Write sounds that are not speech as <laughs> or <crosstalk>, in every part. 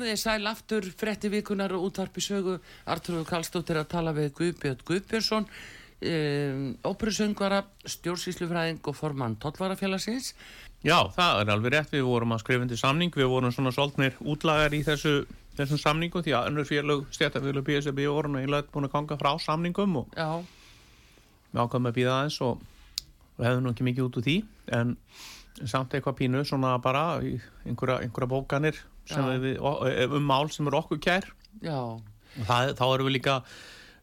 Komið þið sæl aftur, fretti vikunar og útvarpi sögu. Artur Kallstóttir að tala við Guðbjörn Guðbjörnsson, um, óperusöngvara, stjórnsýslufræðing og formann Tollvarafélagsins. Já, það er alveg rétt. Við vorum að skrifa undir samning. Við vorum svona svolítnir útlagar í þessu, þessum samningu því að önnur félög, stjættafélög, BSB voru eiginlega búin að ganga frá samningum og Já, við ákvæmum að býða aðeins og við hefðum nú ekki mikið út úr því en samt eitthvað pínu svona bara einhverja, einhverja bókanir. Við, um mál sem eru okkur kær. Það, þá erum við líka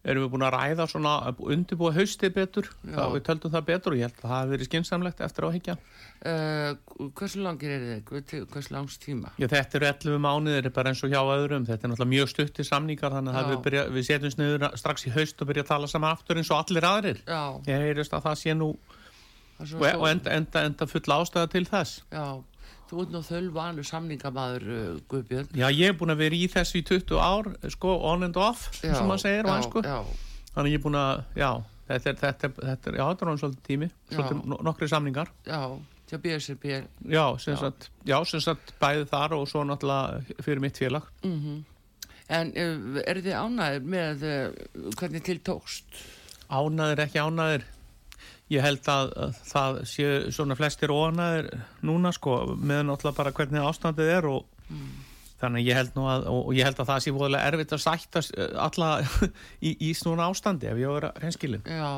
erum við búin að ræða svona undirbúa haustið betur, þá við töldum það betur og ég held að það hefði verið skinsamlegt eftir áhyggja. Uh, hversu langir er? Hvers- Hversu langs tíma? Já, þetta eru 11 mánuðir bara eins og hjá öðrum, þetta er náttúrulega mjög stuttir samningar þannig að við, byrja, við setjum sniður strax í haust og byrja að tala saman aftur eins og allir aðrir. Já, Ég heyrist að það sé nú er og enda, enda, enda full ástæða til þess. Já, þú ert nú þölvanu samningamæður uh, Guðbjörn. Já, ég er búin að vera í þessu í 20 ár, sko, on and off, Já, sem maður segir. Já, Þannig ég er búin að, já, þetta er, þetta er, þetta er, já, þetta er hann svolítið tími, svolítið no- nokkri samningar. já, til BSRB. Já, sem Já. sagt, já, sem sagt, bæði þar og svo náttúrulega fyrir mitt félag. Mm En uh, eru þið ánægir með uh, hvernig til tókst? Ánæðir ekki ánæðir ég held að, að það sé svona flestir óanæðir núna sko með náttúrulega bara hvernig ástandið er og þannig að ég held nú að og, og ég held að það sé voðalega erfitt að sættast eh, alla <laughs> í, í svona ástandi ef ég vera hreinskilin. Já,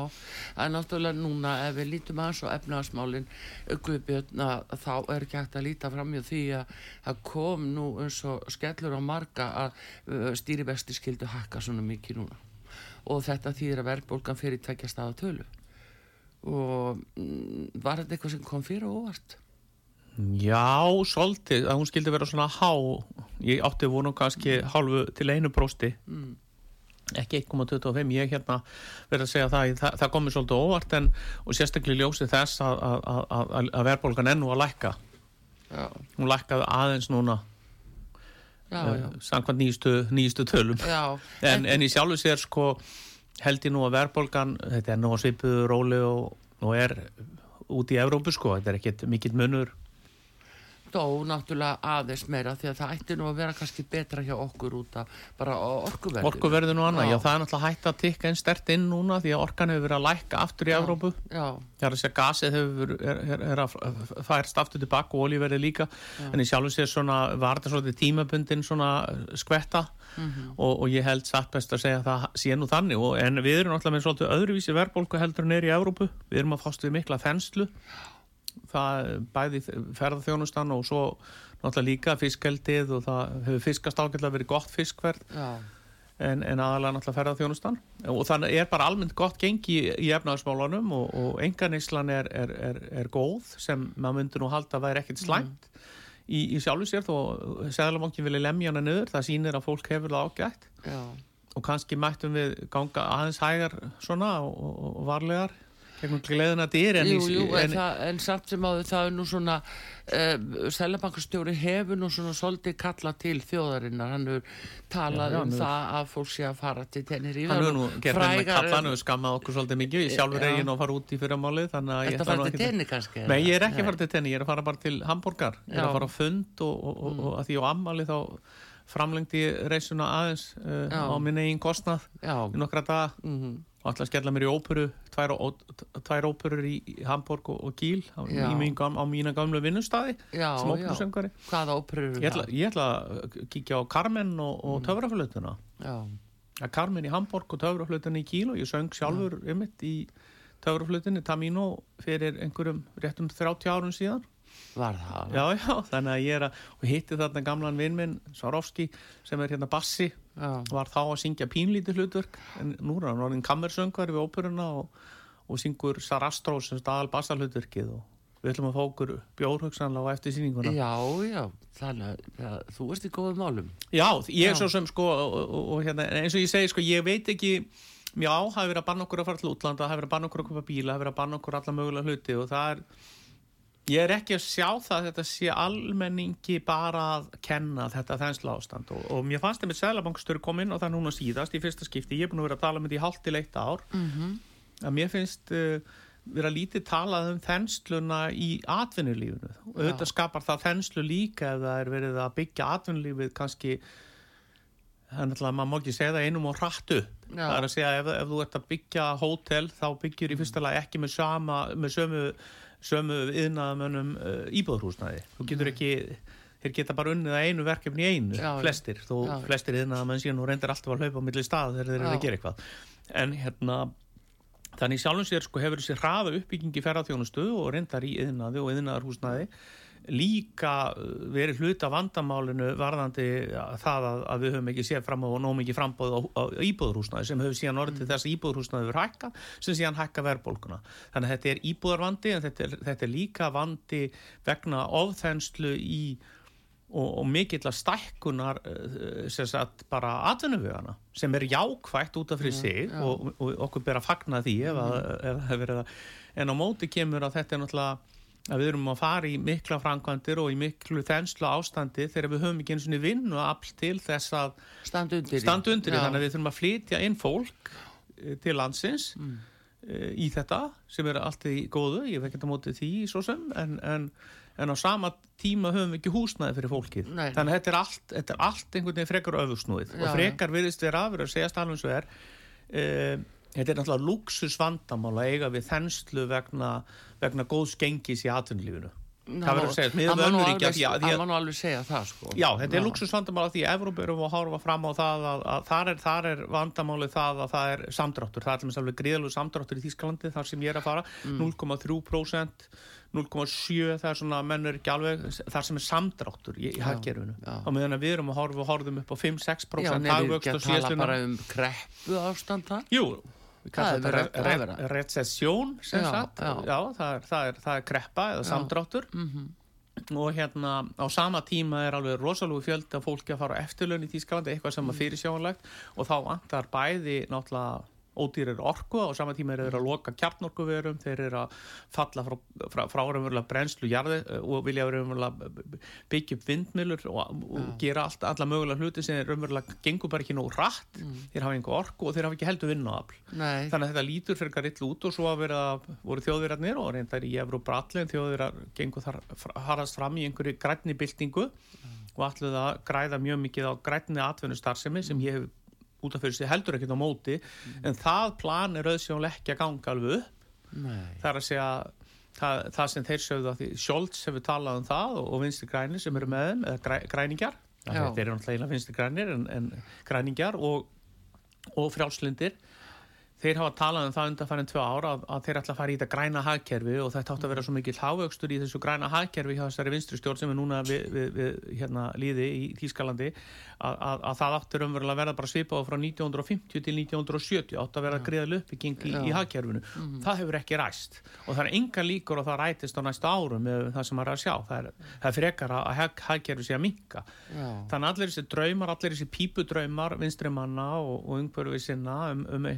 er náttúrulega núna ef við lítum aðeins á efnaðasmálin Guðbjörn að þá er ekki hægt að líta fram í því að það kom nú eins og skellur á marga að uh, stýrivesti skildu hakka svona mikið núna. Og þetta þýðir að verðbólgan fyrir tvekja staða tölu og mm, var þetta eitthvað sem kom fyrir óvart? Já, svolítið, að hún skildi vera svona há. Ég átti vonu kannski hálfu til einu prósti. Mm. ekki 1,25 ég hérna verið að segja það, það, það komið svolítið óvart en, og sérstaklega ljósið þess að, að, að, að, verðbólgan enn nú að lækka. Já, hún lækkaði aðeins núna já, já, uh, samkvæmt nýjustu tölum. Já, en, en í sjálfu sér sko held ég nú að verðbólgan þetta er nú að svipuðu róli og, og er út í Evrópu sko. Þetta er ekkit mikill munur dó náttúrulega aðeins meira því að það ætti nú að vera kannski betra hjá okkur út af bara orkuverðinu. orkuverðu nú annað, Já. já það er náttúrulega hægt að tikka einn stert inn núna því að orkan hefur verið að lækka aftur í Já. Evrópu Já, það er að segja gasið hefur er, er, er að færst aftur tilbaka og olíverði líka en í sjálfu sér svona var þetta svolítið tímabundin svona skvetta Mhm. og, og ég held satt best að segja að það sé nú þannig og, en við erum náttúrulega með svolítið öðruvísi verðbólku heldur það bæði ferðarþjónustan og svo náttúrulega líka fiskeldið og það hefur fiskast ágætlega verið gott fiskverð. En, en aðalega náttúrulega ferðarþjónustan og þannig er bara almennt gott gengi í, í efnaðarsmálunum og, og enganislan er, er, er, er góð sem maður myndi nú halda að væri ekkit slæmt í, í sjálfu sér þó segðalabankin vilja lemja hana niður. Það sýnir að fólk hefur það ágætt. Já. og kannski mættum við ganga aðeins hægar svona og, og varlegar gegnum gleðina dyr en, Jú, í- jú, en, en, það, en samt sem áður það er nú svona uh, Sælabankastjóri hefur nú svona svolítið kalla til þjóðarinnar. Hann hefur talað Já, um hann hefur- það að fólk sé að fara til tennir hann hefur nú gert með frægar kallan og skammað okkur svolítið mikið. Ég sjálfur Já. er ég nú að fara út í fyrramálið þannig að ég nú fara til tenni kannski Nei, ég er ekki að fara til tenni, ég er að fara bara til Hamburgar Ég er að fara á fund og, og, og, og að því á ammali þá framlengdi reysuna aðeins Já. á minn eigin kostnað í nokkra daga. Mhm, og að skella mér í óperu tvær, ó, tvær óperur í, Hamburg og, og Kíl á, mín, á mína gamlu vinnustadi sem eru ég ætla, ég ætla að kíkja á Carmen og, og mm. að Carmen í Hamburg og töfraflutinni í Kíl og ég söng sjálfur um mitt í töfraflutinni Tamino fyrir einhverjum réttum 30 árun síðan Var það? Já, já, þannig að ég er að og hitti þarna gamlan vinn minn Swarovski sem er hérna bassi Já. var þá að syngja pínlítið hlutverk en nú er hann orðin kammersöngvar við óperuna og, og syngur Sarastro sem staðal bassalhlutverkið og við ætlum að fá okkur bjórhugsanlega á eftir sýninguna Já, já, þannig að ja, þú ert í góðum málum. Já, ég er svo sem sko og, og, hérna, eins og ég segi sko, ég veit ekki já, hafi verið að banna okkur að fara til útlanda hafi verið að banna okkur að köpa bíla, hafi verið að banna okkur alla mögulega hluti og það er ég er ekki að sjá það að þetta sé almenningi bara að kenna þetta þensla ástand og, og mér fannst það með Sælabankstöru kom inn og það núna síðast í fyrsta skipti, ég er búin að vera að tala með því hálft til eitt ár. Mm að mér finnst uh, vera lítið talað um þensluna í atvinnulífinu. Og auðvitað skapar það þenslu líka ef það er verið að byggja atvinnulífið kannski þannig að maður má ekki segja það einum og hratt upp. Já. það er að segja ef, ef þú ert að byggja hótel þá byggjur í fyrsta lagi ekki með, sama, með sömu, sömu yðnaðamönnum uh, íbúðrúsnaði þú getur ekki þeir geta bara unnið að einu verkefni í einu Já, flestir, þó Já. flestir yðnaðamenn síðan og reyndir alltaf að hlaupa á milli stað þegar þeir eru að gera eitthvað. En hérna Þannig sjálfum sér sko hefur þessi hraða uppbyggingi ferðarþjónustu og reyndar í yðnaði og yðnaðarhúsnaði líka uh, verið hluta vandamálinu varðandi það að, að við höfum ekki séð fram á nóg mikið frambóð á, á íbúðurhúsnaði sem hefur síðan orðið til þess að íbúðurhúsnaði hefur hækka sem síðan hækka verðbólkuna. Þannig að þetta er íbúðarvandi en þetta er, þetta er líka vandi vegna ofþenslu í og, og mikill að stækkunar uh, sem sagt bara atvinnuvegana sem er jákvægt út af fyrir sig já. og, og okkur ber að fagna því ef, að, ef það hefur verið að en á móti kemur að þetta er náttúrulega að við erum að fara í mikla framkvæmdir og í miklu þenslu ástandi þegar við höfum ekki eins og vinnu afl til þess að Stand undir. standa undir því Já. þannig að við þurfum að flytja inn fólk eh, til landsins Mm. eh, í þetta sem er allt í góðu, ég veit ekki að móti því svo sem en, en, en á sama tíma höfum við ekki húsnaði fyrir fólkið Nei. þannig að þetta er allt, þetta er allt einhvern veginn frekar öfugsnúið Já, og frekar virðist vera að vera að segja stálum svo er uh, þetta er náttúrulega luxus vandamál að eiga við þenslu vegna, vegna góðs gengis í atvinnulífinu. Það verður að segja, miðað við Hann má nú alveg- að- að- segja það sko. Já, þetta er luxusvandamál af því að Evróp erum að horfa fram á það að, að þar, er, þar er vandamálið það að það er samdráttur, það er alveg gríðalegu samdráttur í Þískalandi þar sem ég er að fara. 0,3% 0,7 það er svona mennur ekki alveg þar sem er samdráttur í, já. og meðan að við erum að horfa og horfum upp á 5-6% Já, nefnir hagvöxt ekki á að tala síðastliðna- bara um kreppu ástand það. Jú, Það er re re recession sem Já, sagt, já. já, það, er, það, er, það er kreppa eða samdráttur. Mhm. og hérna á sama tíma er alveg rosalúi fjöldi af fólki að fara á eftirlaun í Þýskalandi, eitthvað sem er fyrirsjáanlegt. Og þá vantar bæði náttúrulega ódýrir orku og sama tíma eru þeir að loka kjarnorkuverum, þeir eru að falla frá, frá, frá raunverulega brennslu jarði og vilja raunverulega byggja upp vindmilur og, og gera allt, alla mögulega hluti sem raunverulega gengur bara ekki nóg rætt, þeir hafa einhver orku og þeir hafa ekki heldur vinnuafl Nei, þannig að þetta lítur fyrir eitthvað rill út og svo að vera voru þjóðverðarnir og reyndar í Evróp allir en þjóðverðar gengur þar harðast fram í einhverju grænni byltingu og allir það græða mjög mikið á grænni hef út af fyrir sig heldur ekkert á móti en það plan er auðsjónlega ekki að ganga alveg upp. Nei. það er að segja það, það sem þeir sögðu að því Scholz hefur talað um það og, og vinstri grænir sem eru með þeim eða græ, græningjar. Þeir eru náttúrulega vinstri grænir en, en græningjar og, og frjálslindir þeir hafa talað um það undanfærin tvö ára að, að þeir ætla að fara í þetta græna hagkerfi og þetta átt að vera svo mikil hávöxtur í þessu græna hagkerfi hjá þessari vinstri stjórn sem er núna við, við, við hérna, líði í Þýskalandi að, að, að það áttur umverulega að verða bara svipað frá 1950 til 1970 átt að vera greiðal uppbygging í, í hagkerfinu. Það hefur ekki ræst og það er enga líkur og það rætist á næstu árum með það sem maður er að sjá. Það er, það er frekar að hag, hagkerfi sé að minka Já. þannig allir þessi draumar, allir þessi pípudraumar vinstrimanna og, og um, um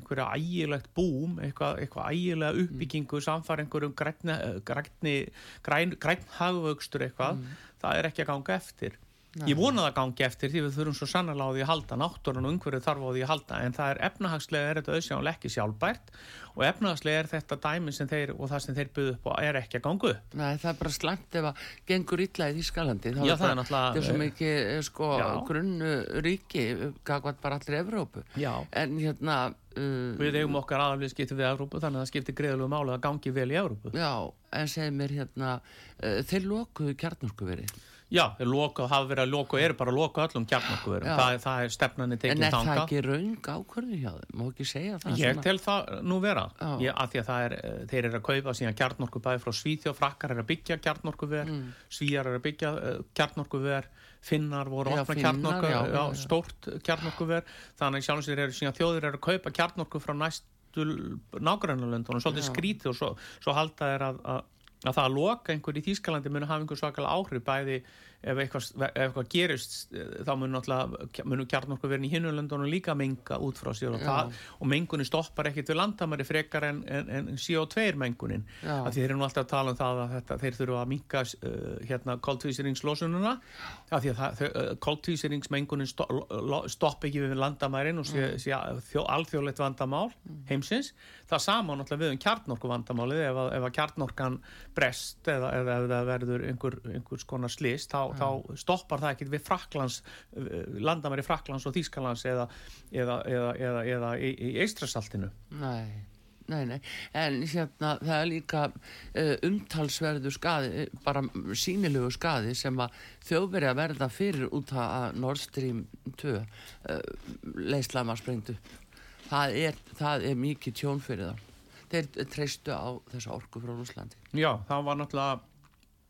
ægilegt búm eitthvað, eitthvað ægilega uppbyggingu samfara einhverjum grænni, grænni, græn, græn hagvöxtur eitthvað það er ekki að ganga eftir ég vona það gangi eftir því við þurfum svo sannlega á því að halda náttúrun og umhverfið þarf á því að halda en það er efnahagslega er þetta auðsjáðanlega ekki sjálfbært og efnahagslega er þetta dæmi sem þeir og það sem þeir byggðu upp á er ekki að ganga upp Nei, það er bara slæmt ef að gengur illa í Þýskalandi. Já, það er náttúrulega- Það er svo mikið, eh, sko, Já. grunnu ríki, gagvat bara allir Evrópu. Já. En hérna, uh, við eigum okkar aðalveg skipti við Evrópu þannig að það skiptir greiðalegu máli að gangi vel í Evrópu já, en segir mér hérna, uh, þeir lokuðu kjarnarku verið. Já, þeir loka, hafa verið að loka og eru bara að loka öllum kjarnorkuverum. Já. Það, það er stefnanir En tekið er það ekki raung ákvörðu hjá þeim? Má ekki segja það Ég tel það nú vera. Ég, að því að er, eh, þeir eru að kaupa síðan kjarnorkubæði frá Svíþjóð, frakkar eru að byggja kjarnorkuver, mm. svíjar eru að byggja uh, kjarnorkuver, finnar voru já, já. stórt kjarnorkuver, þannig sjálfs þeir eru síðan þjóðir eru að kaupa kjarnorku frá næstu nágrannalöndunum, svolítið skrítið og svo, svo halda er að, að, að það að loka einhver í Þýskalandi muni hafa einhver svakalega áhrif bæði ef eitthvað, ef eitthvað gerist eh, þá mun náttúrulega munu kjarnorkuverin í hinulöndunum líka menga út frá sér og, það, og mengunin stoppar ekkit við landamæri frekar en, en, en CO2 mengunin. Já. að þeir eru nú alltaf að tala um það að þetta, þeir þurfa að minka uh, hérna koltvísiringslosununa að því að uh, koltvísiringsmengunin sto, lo- stoppa ekki við landamærin og sé, sé þjó, alþjóðlegt vandamál heimsins. Það sama náttúrulega við um kjarnorku vandamálið ef, að- ef að kjarnorkan brest eða, eða ef það verður einhver, einhvers konar slist þá, þá stoppar það ekkit við Fraklands landamæri Fraklands og Þýskalands eða, eða, eða, eða, eða í, í Eistrasaltinu Nei, nei, nei, en hérna það er líka uh, umtalsverðu skaði, eh, bara sýnilegu skaði sem að þjóðveri að verða fyrir út að Nord Stream 2 uh, leislama sprengdu. Það er, það er mikið tjón fyrir það. Þeir treystu á þessa orku frá Rúslandi. Já, það var náttúrulega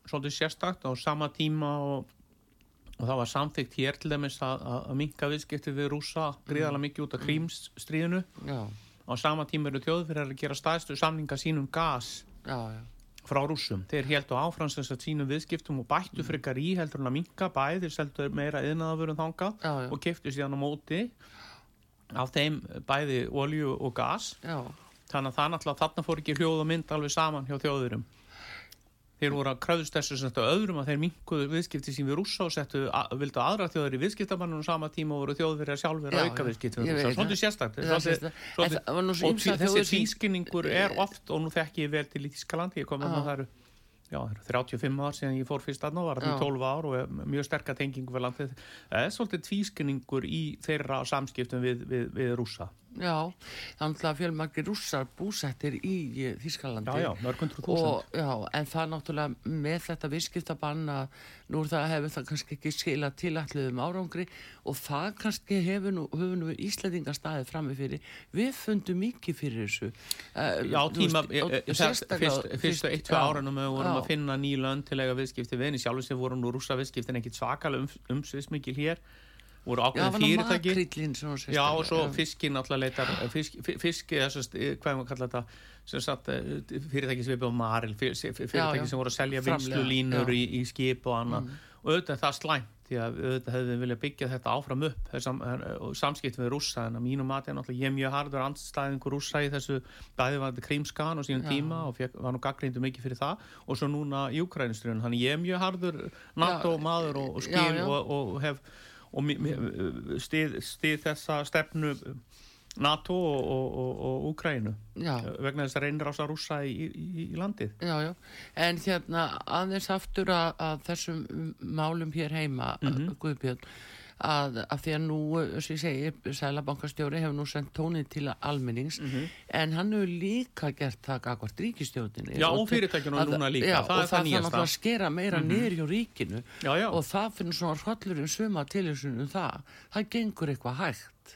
svolítið sérstakt á sama tíma og, og það var samþygt hér til dæmis að, að, minka viðskipti við rúsa gríðarlega mikið út af krímsstríðinu. Á sama tíma eru þjóðfyrir að gera staðstu samninga sínum gas já, já, frá rússum. Þeir heldu áfrans þess að sínum viðskiptum og bættu frekar í heldur en að minka bæði, þeir seldu meira yðnaðafurinn þangað Já, og keftu síðan á móti af þeim bæði olju og gas. Já, þannig að það náttúrulega þarna fór ekki hljóð og mynd alveg saman hjá þjóðurum þeir voru að kröðust þessu sem þetta öðrum að þeir minkuðu viðskipti sín við rússa og settu, að, vildu aðra þjóður í viðskiptabannunum sama tíma og voru þjóðverið sjálfur Já, að auka já. viðskipti Ég við veit rússa, svolítið er svo og þessi þjóðir sem- tvískinningur er oft og nú þekki ég vel til Ískalandi ég kom að það eru Já, það eru 35 ár síðan ég fór fyrst aðná, var það í 12 ár og mjög sterka tengingu við landið. Það er svolítið tvískinningur í þeirra samskiptum við, við, við rússa. Já, þannig að fjölmargir rússar búsettir í eh, Þýskalandi. Já, já, mörgundur þúsund. og, já, en það náttúrulega með þetta viðskiptabann að nú er það hefur það kannski ekki skilað tilalluðum árangri og það kannski hefur nú, hefur nú Íslandingar staðið frammi fyrir við fundum mikið fyrir þessu uh, Já, tíma, e, e, fyrst, fyrst, fyrstu eitt, tvö já, árunum við vorum já. að finna ný lönd til eiga viðskipti við, en í sjálfur sem voru nú rússa viðskiptin ekkit svakalega um, umsviðsmikil hér, voru Já, ákveðin fyrirtæki. Já, sérstaklega, og svo já. fiskin alltaf leitar, fisk, fi- fiski, þessast, hvað maður kalla þetta, sem satt eh, fyrirtæki sem við bjóðum maril, fyr- fyr- fyrirtæki já. sem voru að selja vinslulínur já. í, í skip og annað. Og auðvitað er það slæmt, því að auðvitað hefði við viljað byggja þetta áfram upp, þessam, og samskiptum við rússa, en að mínu mati er náttúrulega ég er mjög harður andstæðingur rússa í þessu bæði var þetta krímskan og síðan Já. tíma og fekk, var nú gaggreindu mikið fyrir það og svo núna í Ukrænistrun, þannig ég er mjög harður NATO maður og, og skil Já, já. og, og hef og stið, stið þessa stefnu NATO og, og, og, og Úkrænu vegna þess að reynir ás að rússa í, í, í landið. Já, já, en hérna aðeins aftur að, að þessum málum hér heima, Mhm. Guðbjörn, að, að því að nú, sem ég segi, Sælabankastjóri hefur nú sendt tónið til almennings, en hann hefur líka gert það gagvart ríkistjóðinni. Já, og fyrirtækjunum núna líka, Já, það er og það þarf að skera meira niður hjá ríkinu Já, já. og það finnur svona hrollurinn suma til þessum um það. Það gengur eitthvað hægt.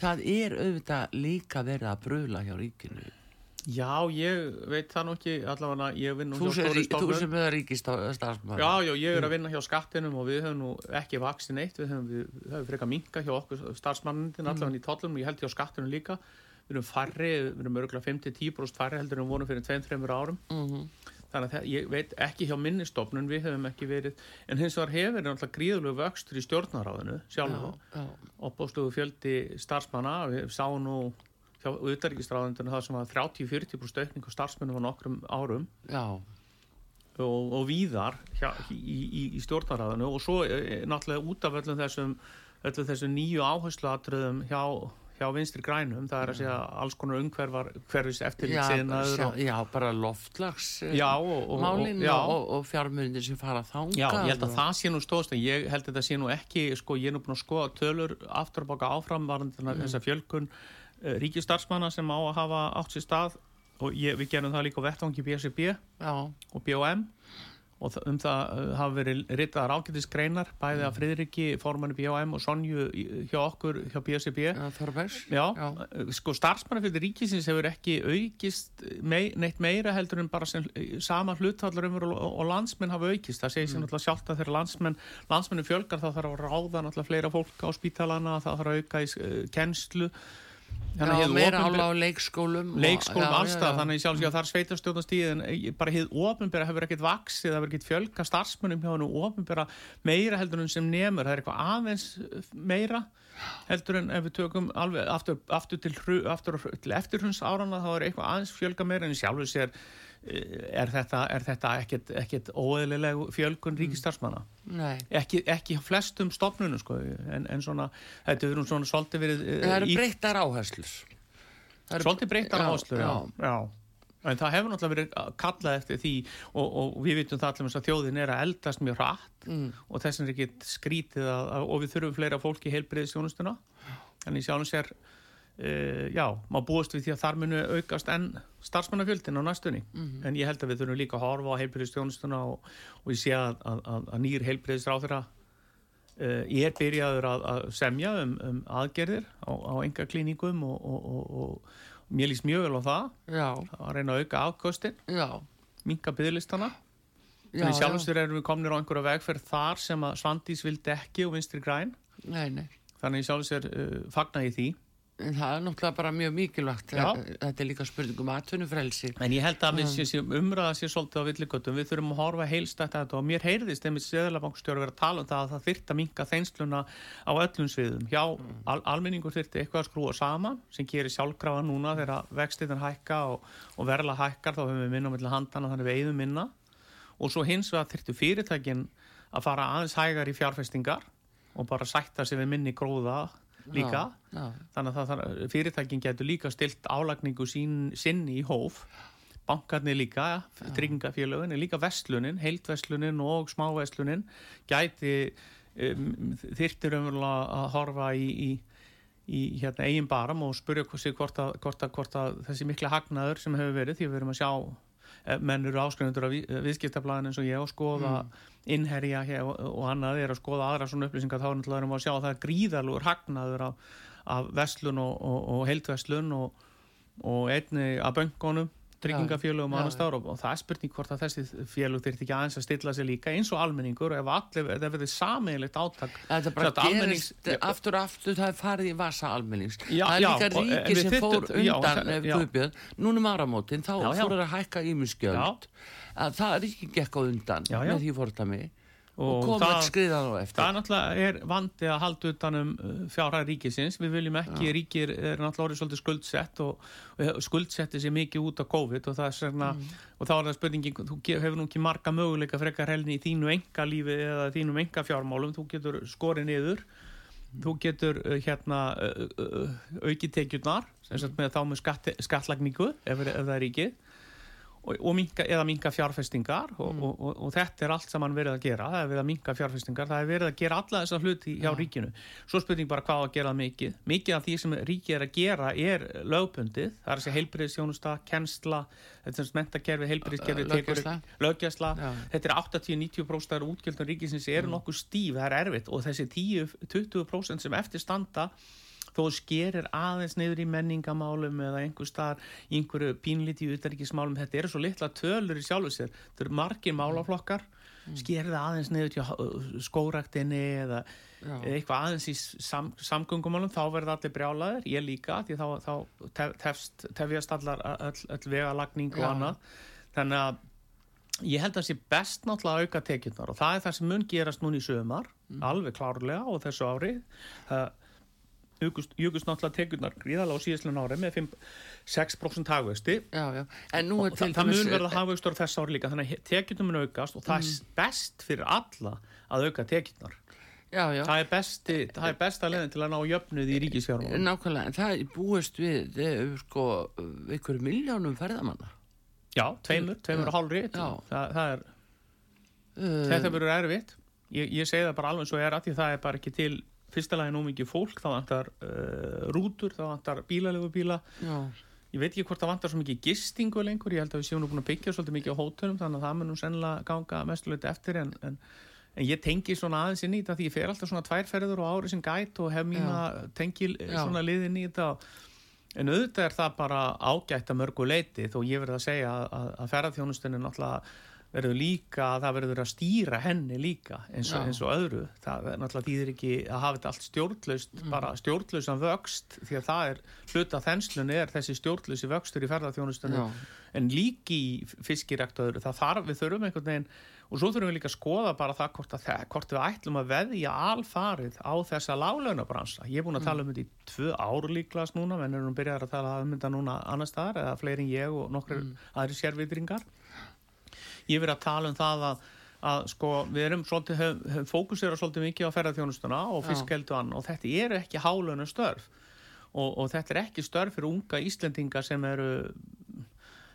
Það er auðvitað líka verið að brula hjá ríkinu. Já, ég veit það nú ekki allavega, ég vinn nú hjá stóri rí- þú sem er ríkistarfsmaður. Já, já, ég er að vinna hjá skattinum og við höfum nú ekki vaksið neitt, við höfum, við, við höfum frekar minka hjá okkur starfsmannindin, allavega í tollum og ég held hjá skattinum líka, við erum færri, við erum örgulega 5-10% færri heldur en við vorum fyrir 2-3 árum, Mhm. þannig að ég veit ekki hjá minni stofnun, við höfum ekki verið, en hins vegar hefur náttúrulega gríðulegu vöxtur í stjórnaráðinu sjálf, Já, já. hjá auðarrikistráðundinu það sem var 30-40% aukning á starfsmennum á nokkrum árum, Já, og, og víðar hjá, í, í, í stjórnaræðinu og svo e, náttúrulega út af öllum þessum, öllum þessum nýju áhersluatröðum hjá, hjá vinstri grænum, það er að segja alls konar umhverfar, hverfis já, eftirlitsinnaður sjá, og, já, bara loftlags eh, Já, og- og- málin já. og, og, fjármunir sem fara þangað Já, ég held að það sé nú stóðst en ég held að þetta sé nú ekki, sko, ég er nú búin að skoða tölur aftur að baka áfram varandi mm. þessa fjölkun uh, ríkistarfsmanna sem á að hafa átt sér stað og ég, við gerum það líka á vettvangi BSB Já, og BOM og um það uh, hafa verið ritaðar ágætis greinar bæði af Friðriki, formannu BHM og Sonju hjá okkur, hjá BSB Já, Já, sko starfsmannafjöldi ríkisins hefur ekki aukist mei, neitt meira heldur en bara sem eh, sama hlutfallur um og, og landsmenn hafa aukist. Það segir sér náttúrulega sjálft að þegar landsmenn, landsmennu fjölgar þá þarf að ráða náttúrulega fleira fólk á spítalana, það þarf að auka í uh, kennslu. Já, meira ála á leikskólum leikskólum allstað, þannig sjálfsög að en eh, bara hið ofinbera hefur ekkert vaksið, það hefur ekkert fjölga starfsmönnum hjá hennu ofinbera meira heldur en sem nemur, það er eitthvað aðeins eh, meira heldur en ef við tökum alveg aftur, aftur til, til eftirhunds árana þá er eitthvað aðeins fjölga meira en sjálfur sér er þetta, er þetta ekkert, ekkert óeðlileg fjölgun ríkistarfsmanna Nei. ekki, ekki flestum stofnunum sko, en, en svona, þetta verður svona svolítið verið eh, Það eru í- breyttar áherslur Það eru- Svolítið breyttar Já, áherslur, já. já. En það hefur náttúrulega verið kallað eftir því og, og við vitum það allir að þjóðin er að eldast mjög hratt Mm. og þess vegna er ekki skrítið að, að, og við þurfum fleira fólki í heilbriðisjónustuna. Þannig sjálfum sér, uh, já, má búast við því að þar munu aukast enn starfsmannafjöldin á næstunni. Mhm. En ég held að við þurfum líka að horfa á heilbriðisjónustuna og, og ég sé að, að, að, að nýr heilbriðisráþurra uh, ég er byrjaður að, að semja um, um aðgerðir á, á enga klíningum og, og, og, og mér líst mjög vel á það. Já, að reyna að auka afkostin, byggðlistana Já, þannig já. sjálfstur erum við komnir á einhverja vegferð þar sem að Svandís vildi ekki og vinstri græn. Nei, nei. Þannig sjálfstur uh, fagna ég því En það er náttúrulega bara mjög mikilvægt. Já. Þetta er líka spurning um atvinnufrelsi. En ég held að við sé, sé, umræða sér svolítið á villigötum, við þurfum að horfa heilstætt að þetta. Og mér heyrðist einmitt seðalabankstjóri vera að tala um það að það þyrft að minka þeinsluna á öllum sviðum. Hjá al, almenningur þyrfti eitthvað að skrúa saman sem gerir sjálfkrafa núna þegar vextiðan hækka og, og verla hækkar þá höfum við minna á milli handana þannig við eigðum minna. Og svo hins vegar þyrftu fyrirtækin líka. Já, já. þannig að það, fyrirtækin getur líka stilt álagningu sín, sinni í hóf. Bankarnir líka, tryggingafélögin líka vestlunin, heildvestlunin og smávestlunin gæti um, þyrftir umverulega að horfa í, í, í hérna, eigin baram og spurja hvort að, hvort, að, hvort að þessi mikla hagnaður sem hefur verið því við erum að sjá menn eru áskrifundur af við, viðskiptablaðin eins og ég og skoða innherja hér og, og annað er að skoða aðra svona upplýsingar þá er náttúrulega erum við að sjá að það er gríðalúr hagnaður af, af vestlun og, og, og heildvestlun og, og einni af böngunum tryggingafélögum annars stáður og, það er spurning hvort að þessi félög þyrfti ekki aðeins að stilla sig líka eins og almenningur ef allir, ef það verður sameigilegt átak Þetta bara Þetta almennings- gerist aftur og aftur, það er farið í vasa almennings. Já, það er líka en ríki sem þyrftum- fór undan það- ef. Guðbjörn, núna um áramótin, þá fór það að hækka ímisgjöld. Að það ekki gekk á undan með því fórtami og, Og það- Það er náttúrulega er vandi að halda utan um fjárhæð ríkisins. Við viljum ekki, ríkir er náttúrulega orðið svolítið skuldsett og, og skuldsetti sér mikið út á COVID og, það er svona, og þá er það spurningin, þú hefur nú ekki marga möguleika frekar helni í þínu enga lífi eða þínum enga fjármálum, þú getur skorið niður, þú getur uh, hérna uh, uh, aukið tekjurnar, með þá með skatt, skattlagningu ef, ef það er ríkið og, og minka, eða minka fjárfestingar og, og, og, og þetta er allt saman verið að gera það er verið að minka fjárfestingar, það er verið að gera alla þessa hluti hjá ríkinu. Svo spurning bara hvað að gera mikið. Mikið af því sem ríkið er að gera er lögbundið, það er að segja heilbriðisjónusta, kennsla þetta er sem mentakerfi, heilbriðiskerfi Löggæsla. löggæsla, Já. þetta er 80-90% af útgjöldum ríkisins eru nokkuð stíf, það er erfitt og þessi 10-20% sem eftir standa þó skerir aðeins niður í menningamálum eða einhver staðar í einhverju pínlíti utanríkismálum, þetta eru svo litla tölur í sjálfu sér, þetta eru margir málaflokkar. Skerir það aðeins niður til uh, skóraktinni eða Já. eitthvað aðeins í sam, samgöngumálum þá verða allir brjálaðir, ég líka því þá, þá tef, tefst, tefjast allar öll, öll vegalagning og annað. Þannig að ég held að það sé best náttúrulega að auka tekjurnar og það er það sem mun gerast núna í sömar alveg klárlega og þessu ári. Það jukust náttúrulega tekjurnar gríðalega á síðastlun ári með 5, 6% hagvexti Já, já. En nú er og til það, mun verða hagvextur á þessu ári líka þannig að tekjurnar mun aukast og það Mm. er best fyrir alla að auka tekjurnar Já, já. það er, besti, það er besta leðin til að ná jöfnuð í ríkisfjármálum Nákvæmlega, en það búist við eh, sko, ykkur miljónum ferðamanna. já, tveimur, tveimur og hálfri það, það er, Uh, þetta verður erfitt ég, ég segi það bara alveg svo er að því það er bara ekki til fyrsta lagi nú mikið fólk þá vantar uh, rútur, þá vantar bílalegu bíla já, ég veit ekki hvort það vantar svo mikið gistingu lengur, ég held að við séum nú búin að byggja svolítið mikið á hótelum, þannig að það munum sennilega ganga mestuleiti eftir en, en, en ég tengi svona aðeins inn í þetta því ég fer alltaf svona tværferður á ári sem gæt og hef mína tengi Já. svona liðin í þetta. En auðvitað er það bara ágætt að mörgu leiti þó ég verð að segja að, að, að ferðarþjónustunni náttúrulega verður líka að það verður að stýra henni líka eins og, eins og öðru. Það er náttúrulega þýðir ekki að hafa þetta allt stjórnlaust Mm. bara stjórnlausan vöxt því að það er hluta þenslunni er þessi stjórnlausi vöxtur í ferðarþjónustunni en líki í fiskirækt og öðru það þarf, við þurfum einhvern veginn og svo þurfum við líka að skoða bara það hvort, að það, hvort við ætlum að veðja alfarið á þessa láglaunabransa. Ég er búin að tala um þetta í tvö ár líklas núna menn erum byrjað að tala um þetta núna annar staðar eða fleiri en ég og nokkur aðri sérvitringar ég verið að tala um það að, að sko, við erum fókusera svolítið mikið á ferðarþjónustuna og Já. fiskeldu ann og þetta eru ekki hálönu störf og, og þetta er ekki störf fyrir unga Íslendinga sem eru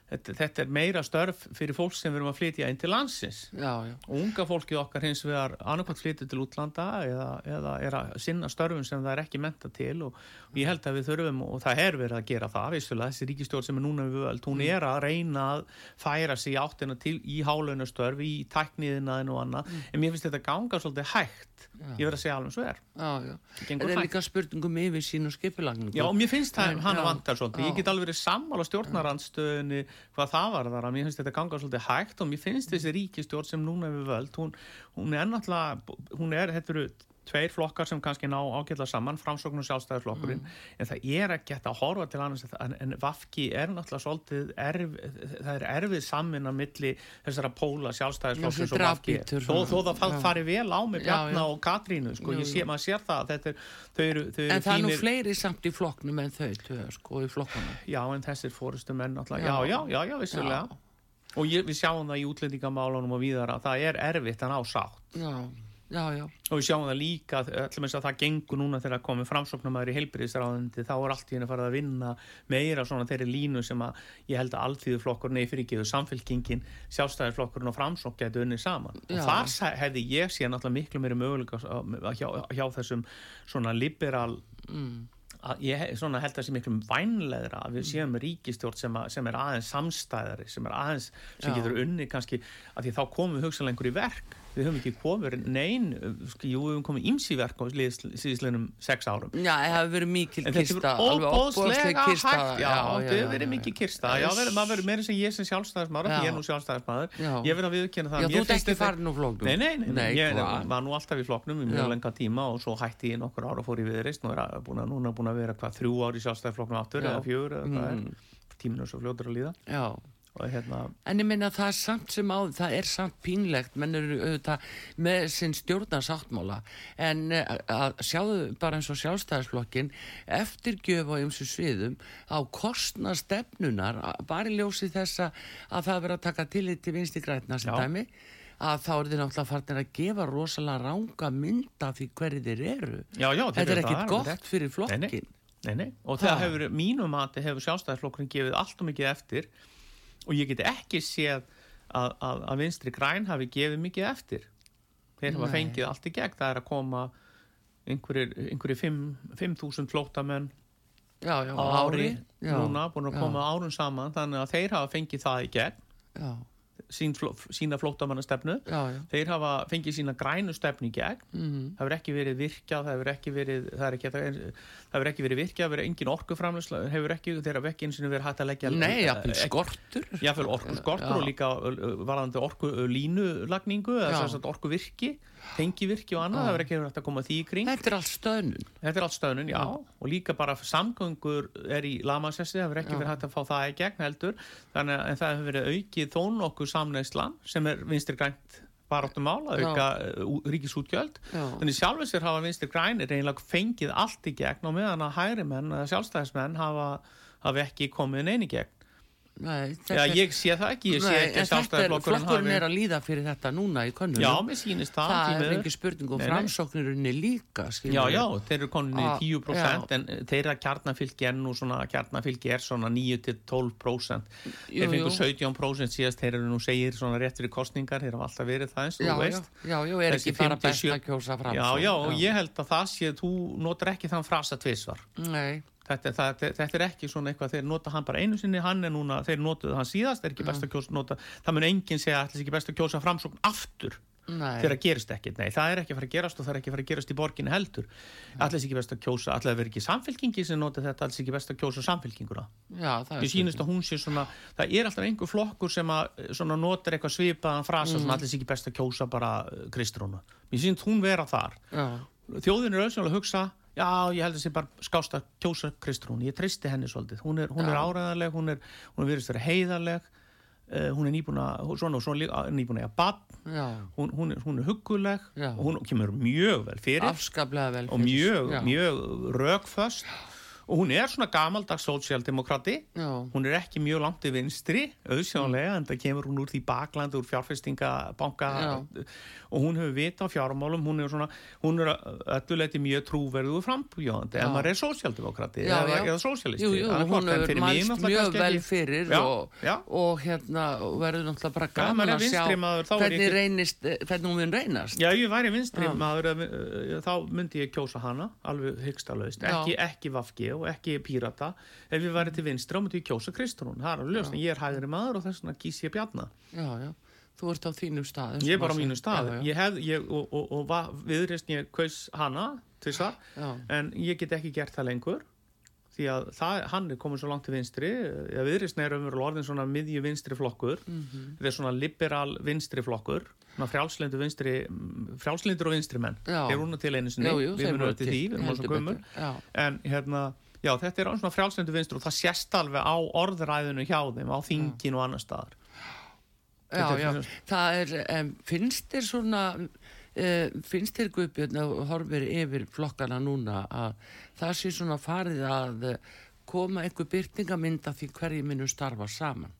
þetta, þetta er meira störf fyrir fólk sem við erum að flytja inn til landsins. Já, já, og unga fólkið okkar hins vegar annarkvæmt flytja til útlanda eða, eða er að sinna störfum sem það er ekki menta til og, og ég held að við þurfum og það er verið að gera það vissulega, þessi ríkistjórn sem er núna við völd hún er að reyna að færa sig áttina til í hálunastörf í tækniðinaðin og annað. En mér finnst þetta ganga svolítið hægt ég verð að segja alveg svo er já, já. Það er hægt. líka spurningum yfir sín og skipulagningu. Já, og mér finnst það já, vantar svolítið. Ég já. get alveg verið sammála stjórnarandstöðunni hvað það var þar að mér finnst þetta ganga svolítið hægt og mér finnst þessi ríkistjórn sem núna er við völd, hún, hún er náttúrulega, hún er, þetta eru tveir flokkar sem kannski ná ágætla saman, framsókn og sjálfstæðarflokkurinn, en það er ekki hægt að horfa til annars en, en Vafki er náttúrulega svolítið erf, það er erfið samin að milli þessara póla sjálfstæðarflokkurins Já, og Vafki drafbítur þó, þó það fa- Já. fari vel á með Já, Bjarna já. og Katrínu sko, Jú, sé, maður sér það þetta er, þau eru, þau eru En það er nú fleiri samt í flokknum en þau, tvö, sko. Já, en þessir fórustu menn náttúrulega, Já. já, já, já, já, vissulega. Og ég, við sjáum það í útlendingamálunum og víðar að það er erfitt að ná sátt. Já, já, já. Og við sjáum það líka, ætlum eins að það gengur núna þegar komið framsóknumæður í heilbyrðisráðundi, þá er allt í henni farið að vinna meira svona þeirri línu sem að ég held að alltíðuflokkur, nei fyrir ekki, samfélkingin, sjálfstæðisflokkurinn og framsókn getur unnið saman. Já. Og þar hefði ég séð náttúrulega miklu meiri möguleika hjá, hjá þessum svona liberal Mm. að ég held að það sé miklu vænlegra að við séum með ríkistjórn sem, að, sem er aðeins samstæðari, sem er aðeins sem Já. getur unni kannski, að því þá komum við hugsanlega einhver í verk, við höfum ekki komið nein, sko, jú, við höfum komið ímsi í verk á síðislega sex árum. Já, það hefur verið kista, er alveg óbóðslega kista. hægt. Já, þetta hefur verið mikið kyrsta já, maður verið meira sem ég sem sjálfstæðismadur Já. ég er nú sjálfstæðismadur, Já. ég verið að viðkynna það Já, þú ert finnst ekki þetta- farin úr flóknum. Nei, nei, nei, ég var nú alltaf í floknum í mjög lenga tíma og svo hætti ég nokkur ára og fór í viðreist og er búin að, vera hvað Mm. tíminu er svo fljótur að líða. Já, og hérna, en ég minna það er samt sem á, það er samt pínlegt, menn eru auðvitað með sinn stjórnarsáttmála, en eh, að sjáðu bara eins og sjálfstæðisflokkin, eftirgjöf á ymsu sviðum, á kostna stefnunar, bara í ljósi þessa að það vera að taka tillit til vinsti grætna sem Já. dæmi, að þá eru þið náttúrulega farnir að gefa rosalega ranga mynda því hverju þeir eru. já, já, þeir Þetta er ekkit gott þetta- fyrir Nei, nei. flokkin. Nei, nei. og það hefur, mínum mati hefur sjálfstæðisflokkurinn gefið allt og mikið eftir og ég get ekki séð að, að, að vinstri græn hafi gefið mikið eftir. Þeir hafa Nei. fengið allt í gegn. Það er að koma einhverjir 5.000 flóttamenn Já, já, á ári, Já, núna búin að koma árun saman þannig að þeir hafa fengið það í gegn. Já, sín, sína já. þeir hafa fengið sína grænu stefnu í gegn Mm það hefur ekki verið virkjað það hefur ekki verið það er ekki, verið virkjað það hefur engin orkuframlösla þeir hafa ekki eins og verið hægt að leggja Nei, jafnvel skortur. jafnvel orku skortur Já. og líka varðandi orku uh, línulagningu eða Já. sem sagt orku virki tengivirki og annað, Já. það hefur ekki verið hægt að koma því í kring Þetta er allt stöðnun. þetta er allt stöðnun, já, Já. og líka bara samgöngur er í lamassessi, það hefur ekki verið hægt að fá það í gegn heldur þannig að það hefur verið aukið þó nokkuð samneislan sem er vinstri grænt baráttum mál að Já. auka uh, ríkisútgjöld Já. Þannig sjálfur sér hafa vinstri grænir eiginlega fengið allt í gegn og meðan að hægri menn eða sjálfstæðismenn hafa, hafa ekki komið neini gegn. Nei, Já, ég sé það ekki, ég sé Nei, ekki er, sjálfstæðisflokkurinn flokkurinn er að líða fyrir þetta núna í könnunum. Já, mér sýnist það. það er ekki spurning og framsóknirinni líka, skilur. Já, já, þeir eru konin í Ah, 10% en þeirra kjarnafylgi er nú svona, kjarnafylgi er svona 9-12%. Jú, Þeir fengur jú. 17% síðast, þeir eru nú segir svona rétt fyrir kostningar, þeir hafa alltaf verið það eins Já, þú já, veist. já, já, er Þessi ekki bara best 57 að kjósa Já, framsókn. já, og ég held að það sé, þú notar ekki þann frasa tvisvar. Nei, þetta, það, þetta er ekki svona eitthvað þeir nota hann bara einu sinni, hann er núna þeir notuðu hann síðast, er ekki best að kjósa nota, það mun enginn segja er ekki best að kjósa framsókn aftur Nei. þegar það gerist ekkert, nei, það er ekki að fara að gerast og það er ekki að fara að gerast í borginni heldur. Allir ekki best að kjósa, allir að vera ekki samfélkingi sem nota þetta, allir ekki best að kjósa samfélkinguna Já, það er sýnist að hún sé svona það er alltaf einhver flokkur sem að eh, notar eitthvað svipaðan frasa Mm. allir ekki best að kjósa bara Kristrúnu. Mér sýnist hún vera þar. Já, þjóðin er auðvitað að hugsa já, ég held að sé bara skást að kjósa Kristrún. Ég treysti henni svolítið, hún er, hún er Já. áræðanleg hún er, hún er virðist vera heiðarleg. Uh, hún er nýbúna, svona og svona nýbúna að bann, hún, hún, er, hún er hugguleg Já. og hún kemur mjög vel fyrir vel og mjög, mjög rökföst og hún er svona gamaldags sósialdemokrati Já, hún er ekki mjög langt í vinstri auðsjónlega, en það kemur hún úr því baklandi úr fjárfestingabanka. Já. og hún hefur vita á fjármálum. Hún er svona, hún er ölluleiti mjög trúverðu frambjóðandi, en maður er sósialdemokrati Já, eða, eða er hún mig mælst mjög vel fyrir Já, og, já. og hérna verður náttúrulega bara gaman er að sjá vinstri maður, er hvernig, ekki- reynist, eh, hvernig hún mun reynast. Já, ég væri vinstri maður, uh, þá myndi ég kjósa hana alveg hyggstalaust, ekki, ekki Vafgi og ekki Pírata. Ef ég væri til vinstri, þá myndi ég kjósa Kristrún það er alveg ljóst, en ég er hægri maður og þess vegna kýs ég bjarna. Já, já, þú ert á þínum stað ég er bara á mínu stað. Já, ég hef, ég, og, og, og va- viðreist ég kaus hana tvisar, Já. en ég get ekki gert það lengur því að það, hann er komin svo langt til vinstri. Eða viðreistn er umverulega orðin svona miðju vinstri flokkur. Mhm. þetta er svona liberal vinstri flokkur svona frjálslindu vinstri frjálslindur og vinstri menn. Þeir eru nú til einu sinni, Jú, jú, við voru eftir til, því, við erum svo gömur en hérna Já, þetta er alveg svona frjálslindu vinstri og það sést alveg á orðræðinu hjá þeim, á þingin og annar staðar. Já, er já, það er, um, finnst þér svona, uh, finnst þér Guðbjörn að horfir yfir flokkana núna að það sé svona farið að koma einhver byrtingamind af því hverju minnum starfa saman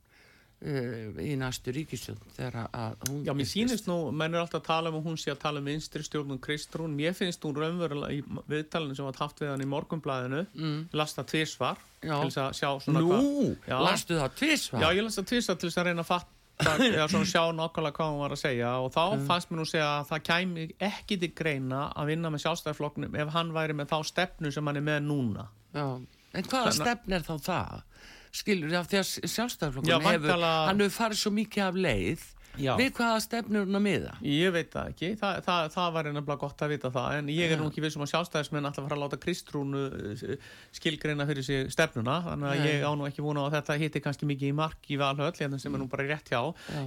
í næstu hún Já, mér sýnist nú, menn er alltaf að tala um að hún sé að tala um vinstri stjórnum Kristrún, mér finnst hún raunverulega í viðtalinu sem var haft við hann í morgunblæðinu, mm. lasta tvísvar Nú, Já. lastu það tvisvar? Já, ég lasta tvísvar til þess að reyna að fatta <laughs> eða svona sjá nákvæmlega hvað hún var að segja og þá Mm. fannst mér nú segja að það kæmi ekki til greina að vinna með sjálfstæðarflokknum ef hann væri með þá stefnu sem hann er með núna. Já, en hvaða stefn er þá það? Skilur af því að Já, sjálfstæðarflokkurinn hefur, væntanlega- hann hefur farið svo mikið af leið Já. við hvaða stefn er hún að miða? Ég veit það ekki, Þa, það, það var nefnilega gott að vita það en ég er Já. nú ekki vissum að sjálfstæðismenn alltaf fara að láta Kristrúnu eh, skilgreina fyrir sig stefnuna þannig að Nei. ég á nú ekki vona á að þetta hitti kannski mikið í mark í valhöll hérna sem er nú bara rétt hjá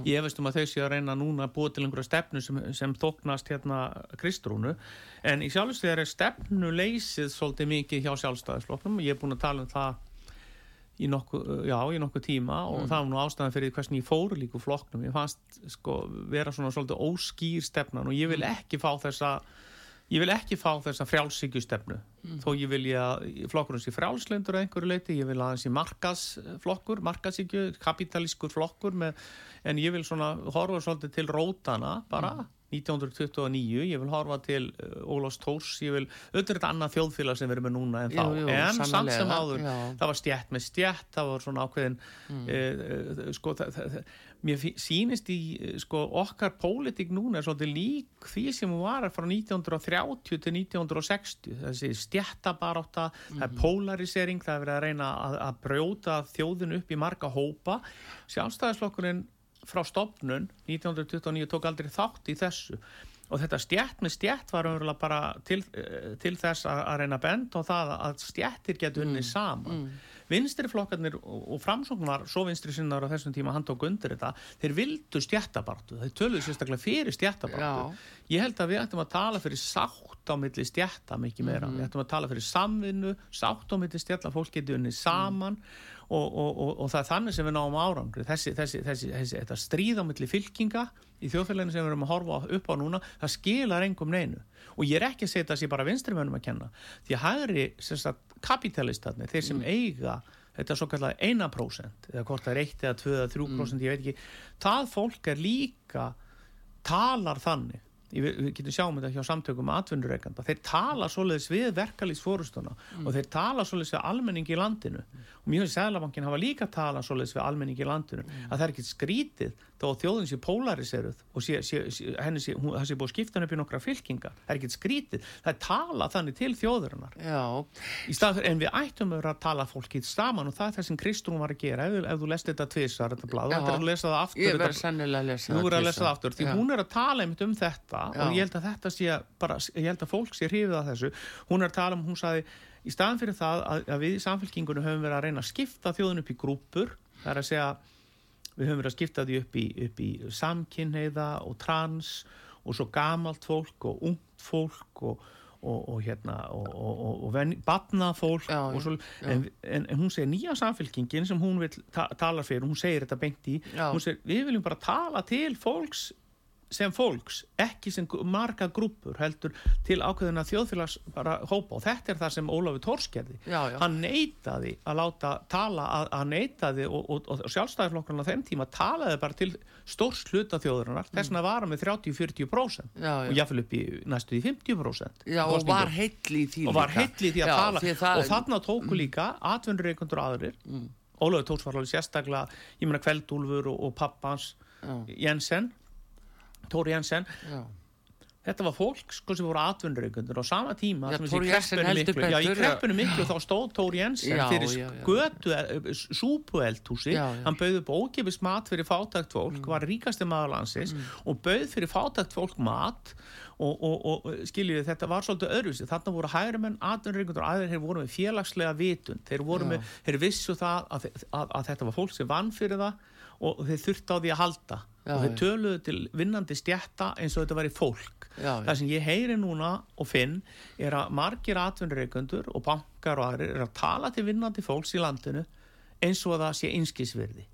ég veist um að þau séu að reyna núna að búa til einhverja stefnu sem, sem þóknast hérna Kristrúnu en í sjálfstöðar er stefnu leysið svolítið mikið hjá sjálfstæðisflokknum ég er búin að tala um það í nokkuð, já, í nokkuð tíma og það var nú ástæðan fyrir hversin ég fóru líku flokknum, ég fannst sko vera svona svolítið óskýr stefnan og ég vil ekki fá þessa ég vil ekki fá þessa frjálsíkjustefnu þó ég vil ég að flokkurinn sé frjálslindur að einhverju leiti, ég vil að hann sé markasflokkur, markasíkju kapitalískur flokkur með, en ég vil svona horfa svolítið til rótana bara 1929, ég vil horfa til uh, Ólafs Tórs, ég vil auðvitað þetta annað þjóðfélag sem við erum með núna en þá. Jú, jú, en samt sem áður, já. það var stjætt með stjætt, það var svona ákveðin mm. sko, það, það, mér sýnist í eh, sko, okkar pólitík núna er svolítið lík því sem var frá 1930 til 1960 þessi stjættabarátta það er polarisering, það er verið að reyna að, að brjóta þjóðin upp í marga hópa. Sjálfstæðisflokkurinn frá stopnun 1929 tók aldrei þátt í þessu. Og þetta stjætt með stjætt var umverulega bara til, eh, til þess að, að reyna bend og það að stjættir getur unnið saman. vinstri flokkarnir og, og framsókn var svo vinstri sinnar á þessum tíma hann tók undir þetta. Þeir vildu stjættabartu, þeir töluðu sérstaklega fyrir stjættabartu ég held að við ættum að tala fyrir sátt á milli stjætta mikið meira, við ættum að tala fyrir samvinnu, sátt á milli stjætta fólk getur unnið saman og, og, og, og það er þannig sem við náum árangri. Þessi, þessi, þessi, þessi þetta stríð á milli fylkinga í þjóðfélaginu sem við erum að horfa upp á núna það skilar engum neinu. Og ég er ekki að segja þetta sé bara vinstri mönnum að kenna því að hægri kapitalistarnir, þeir sem eiga þetta er svo kallar 1% eða hvort það er 1 eða 2 eða 3% ég veit ekki það fólk er líka talar þannig. ég, við getum sjáum þetta hjá samtökum atvinnureikanda, þeir tala svoleiðis við verkalýsfórustuna Mm. og þeir tala svoleiðis við almenning í landinu. Og mjög Sæðlabankin hafa líka tala svoleiðis við almenning í landinu Mm. að það er ekkit skrítið þó að þjóðin sé polariseruð og sé, sé, henni sé, hún, það sé búið að skipta henni upp í nokkra fylkingar, það er ekkit skrítið. Það er tala þannig til þjóðurinnar í stað en við ættum að að tala fólkið saman og það er það sem Kristrún var að gera. Ef, ef þú lest þetta tvisar, þetta blað, þú ættir að lesa það aftur þetta- að lesa að það aftur, því Já. hún er að tala um þetta Já. og ég held að þetta sé bara, ég held að fólk sé hrifið að þessu, hún er að tala um, hún saði, í staðan fyrir það að, að við í samfélkingunum höfum verið að reyna að skipta þjóðun upp í grúpur, það er að segja við höfum verið að skipta því upp í, upp í samkynheiða og trans og svo gamalt fólk og ungt fólk og og, og hérna og, og, og, batnafólk Já, og svo, já. en, en, en hún segir nýja samfélkingin sem hún vil ta tala fyrir, hún segir þetta beint í Já. hún segir við viljum bara tala til fólks sem fólks, ekki sem marga grúpur heldur til ákveðina þjóðfélags bara hópa og þetta er það sem Ólafur Tórskerði Já, já. hann neitaði að láta tala að hann neitaði og, og, og sjálfstæðisflokkurinn á þeim tíma talaði bara til stórs hluta þjóðurinnar þess vegna var hann með 30-40% Já, já. og jáfnvel upp í næstu í 50% Já, og var heill í því og var líka. heill í því að Já, tala því það, og þarna tóku líka atvinnurreikundur aðrir mm. Ólafur Tórs var alveg sérstaklega ég meina Kveldúlfur og, og pappans. Jensen Tóri Jensen. Já. þetta var fólk sko sem voru atvinnurreikundur á sama tíma Já, þessi Jensen heldur miklu, já, í betur, kreppunni miklu þá stóð Tóri Jensen fyrir götu súpueldhúsi, Já, já. hann bauði upp ógefis mat fyrir fátækt fólk, Mm. var ríkasti maður landsins og bauð fyrir fátækt fólk mat og, og, og skiljiði þetta var svolítið öðruvísi, þarna voru hægri menn atvinnurreikundur aðeir, þeir voru með félagslega vitund, þeir voru með, þeir vissu það að, að, að þetta var fólk sem vann fyrir það og þeir þurfti á því að halda Já, og þeir töluðu til vinnandi stjætta eins og þetta væri fólk. Já, það sem ég heyri núna og finn er að margir atvinnureikundur og bankar og aðrir er að tala til vinnandi fólks í landinu eins og að það sé einskisverði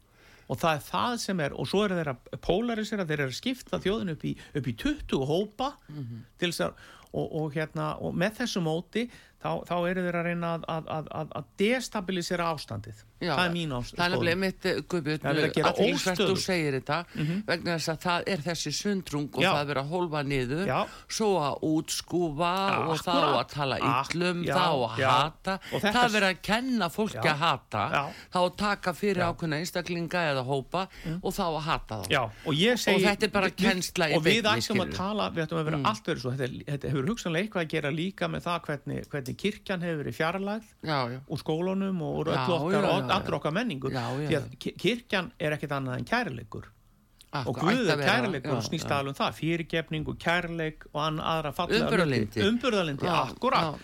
og það er það sem er og svo er þeir að polarisera, þeir eru að skipta þjóðin upp í, upp í 20 hópa Mhm. til þess að og, og, hérna, og með þessu móti þá, þá eru þeir að reyna að, að, að, að, destabilisera ástandið. Já, það er mín ástandið Það er nefnilega mitt, Guðbjörn, er verið að gera athyglisvert þú segir þetta vegna þess að það er þessi sundrung og Já. það er verið að hólfa niður Já. svo að útskúfa og þá að tala já, þá að hata. Það er verið að kenna fólki að hata þá að taka fyrir ákveðna einstaklinga eða hópa og þá að hata þá. Og þetta er bara kennsla Og við ættum að tala, við ættum að vera allt verið svo. Þetta hefur hugsanlega eitthvað að gera líka með það hvernig, hvernig kirkjan hefur verið fjarlægð Já, já, úr skólunum og úr allur okkar menningu. Því að ki- kirkjan er ekkit annað en kærleikur. Akkur- og Guð er kærleikur og snýst já. alveg um það. Fyrirgefning og kærleik og aðra fallega Já, akkurat.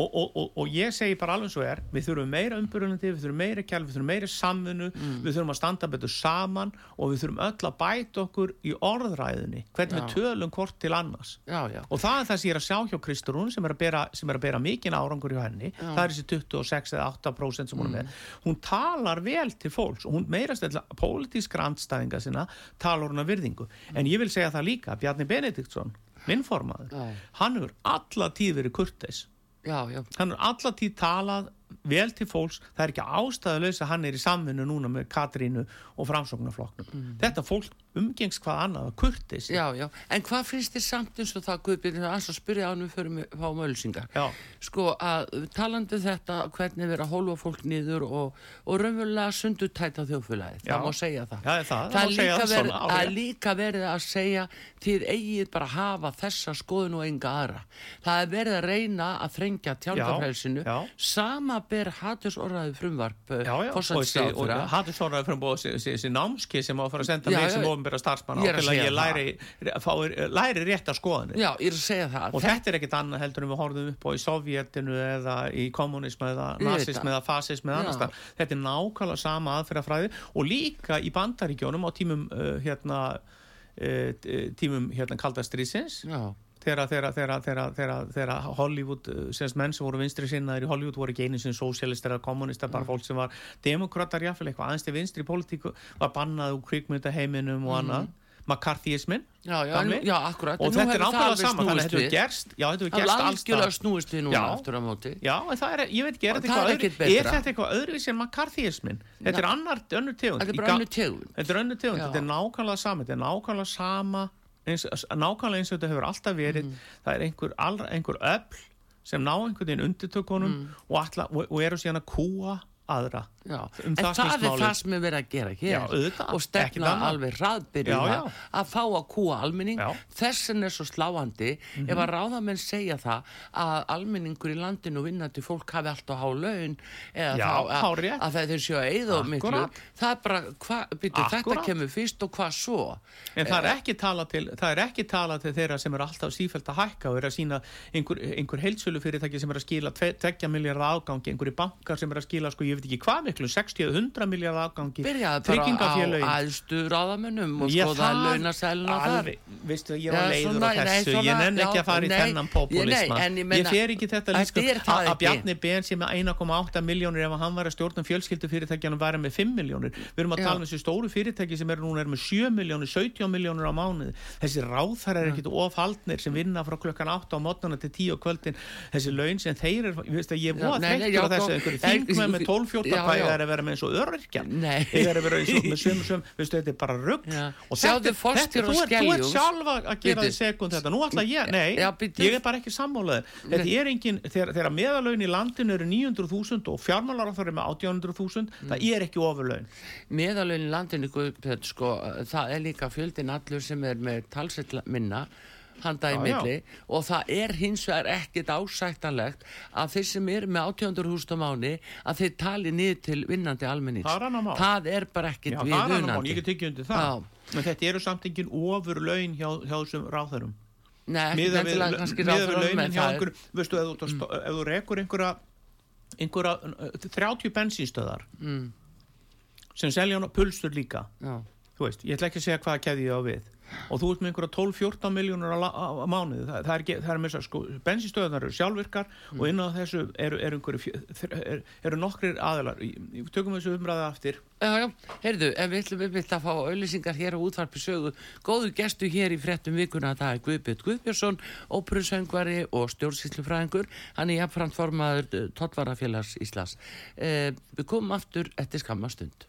Og, og, og, og ég segi bara alveg svo er við þurfum meira umburðandi, við þurfum meira kjærleik við þurfum meira samvinnu, Mm. við þurfum að standa betur saman og við þurfum öll að bæta okkur í orðræðinni hvernig við Já. tölum hvort til annars. Já, já, og það er það sem ég er að sjá hjá Kristrún sem er að bera, sem er að bera mikinn árangur hjá henni. Það er þessi 26 eða 8% sem hún er með. Hún talar vel til fólks og hún meira stella pólitískra andstæðinga sinna talar hún að virðingu. En ég vil segja það líka, Bjarni Benediktsson minn formaður, Já. hann hefur alla tíð verið kurteis já, já. hann er alla tíð talað vel til fólks, það er ekki ástæðulegs að hann er í samvinnu núna með Katrínu og framsóknarflokknum. Þetta fólk umgengst hvað annað, kurteis Já, já, en hvað finnst þér samt eins og það Guðbjörn, að að spyrja á hann við fyrir að fá mölsingar Já. sko að talandi um þetta hvernig vera hólfa fólk niður og, og raunverulega sundutæta þjóðfélagi Já. það má segja það. Já, það- það má segja það svona, það er líka verið að segja þið eigið bara hafa þessa skoðun og enga aðra. Það er verið að reyna að þrengja tjálkafrælsinu já. sama ber hatursorðaði frumvarp Já, já, og þessi- og þessi, námski sem á að fara að senda Já, mig sem ofinbæra starfsmann á til að ég læri, fái, læri rétt að skoðanir. Já, ég er að segja það. Og þetta er ekkit annað heldur en við horfum upp á í Sovjetinu eða í kommunismu eða nazismu það. eða fasismu eða annars þar. þetta er nákvæmlega sama aðferðafræði og líka í bandaríkjónum á tímum uh, hérna uh, tímum hérna kaldastriðsins Já, þegar, Hollywood, uh, semst menn sem voru vinstri sinnaðir í Hollywood voru ekki einu sem sósialistar eða kommunistar, bara fólk sem var demokratar jáfnvel eitthvað. Aðeins til vinstri pólitíku var bannað úr kvikmyndaheiminum og annað. McCarthyismin já, já, já akkurat. Og þetta er alveg saman þannig að þetta hefur gerst já, þetta hefur gerst er alls algjörlega snúist við núna aftur á móti. Já, en það er, ég veit ekki, er þetta eitthvað, öðru, er þetta eitthvað öðruvísi en McCarthyismin? Þetta er annar, önnur tegund. Þetta er Í bara önnur tegund. Þetta er nákvæmlega sama, þetta er nákvæmlega sama eins, nákvæmlega eins og þetta hefur alltaf verið Mm. það er einhver, allra, einhver öll sem ná einhvern veginn undirtökunum Mm. og, og, og eru síðan að kúa aðra Já, Um en það það, er það sem er verið að gera hér. Já, og stefna alveg já. að fá að kúa almenning. Þessin er svo sláandi ef að ráðamenn segja það að almenningur í landinu vinnandi fólk hafi alltaf há laun eða Já, að, hárrétt. að þeir séu að eyða of miklu. Það er bara, hva, byrju, þetta kemur fyrst og hvað svo? En það er ekki talað til, það er ekki talað til þeirra sem er alltaf sífælt að hækka og er að sína einhver, einhver heilsölu fyrirtæki sem er að skila 2 miljardar afgangi, einhverju bankar sem er að skila sko, ég veit ekki hvað miklu, 60-100 miljardar afgangi, byrjaði bara á aðstu ráðamennum og skoða launaselna þar. veistu, ég var leiður á þessu, ég nenn ekki að fara í þennan populisma ég fer ekki þetta líka er að að. Bjarni Ben sem er 1,8 miljónir ef hann var að stjórna fjölskyldu fyrirtækjanum væri með 5 miljónir við erum að tala um þessi stóru fyrirtæki sem eru núna er með 7 miljónir, 17 miljónir á mánuði. Þessi ráþar er ekkit ofaldnir sem vinna frá klukkan 8 á mótnana til 10 á kvöldin. Þessi laun sem þeir er ég að er þreyttur á já, þessu. Þingmenn með 12-14 er að vera með eins og öryrkja Nei. þeir eru að vera eins og með sömu sömu <laughs> veistu þetta er bara rugg og þetta, þetta, þú, ert, þú ert sjálfa að gera því sekund þetta. Nú ætla ég, nei, Já, ég er bara ekki sammálaður þetta er engin, þegar, þegar meðalaun í landinu eru 900.000 og fjármálar á það er með 1800.000, það er ekki ofurlaun. Meðalögin í Guðbjörn, sko, það er líka fjöldin allur sem er með talsett minna handa í Já, já. milli. Og það er hins vegar ekkit ásættanlegt að þeir sem eru með 800 húst á mánu að þeir tali niður til vinnandi almennings. Það er það er bara ekkit Já, er mál, viðunandi. ég get ekki undir það. En þetta eru samt engin ofurlaun hjá, hjá þessum ráðherrum. Nei, ekki miða við, við launin en hjá það er- einhver veistu, ef þú, mm. ef þú rekur einhverja einhverja uh, 30 bensínstöðar mm, sem selja pulsur líka. Já, þú veist, ég ætla ekki að segja hvaða keði ég á við og þú ert með einhverja 12-14 miljónur á, mánuði, það, það er, það er með þess að sko, bensinstöðunar eru sjálfvirkar og inn á þessu eru, eru, einhverju, fjö- þr- er, eru nokkrir í- tökum þessu umræða aftur. Já, já, heyrðu, ef við ætlum við að fá auðlýsingar hér á útvarpi sögu, góðu gestu hér í fréttum vikuna, það er Guðbjörn Guðbjörnsson, óperusöngvari og stjórnsýslufræðingur, hann er jafnframt formaður Tottvarafélags Íslas. Eh, við komum aftur eftir skamma stund.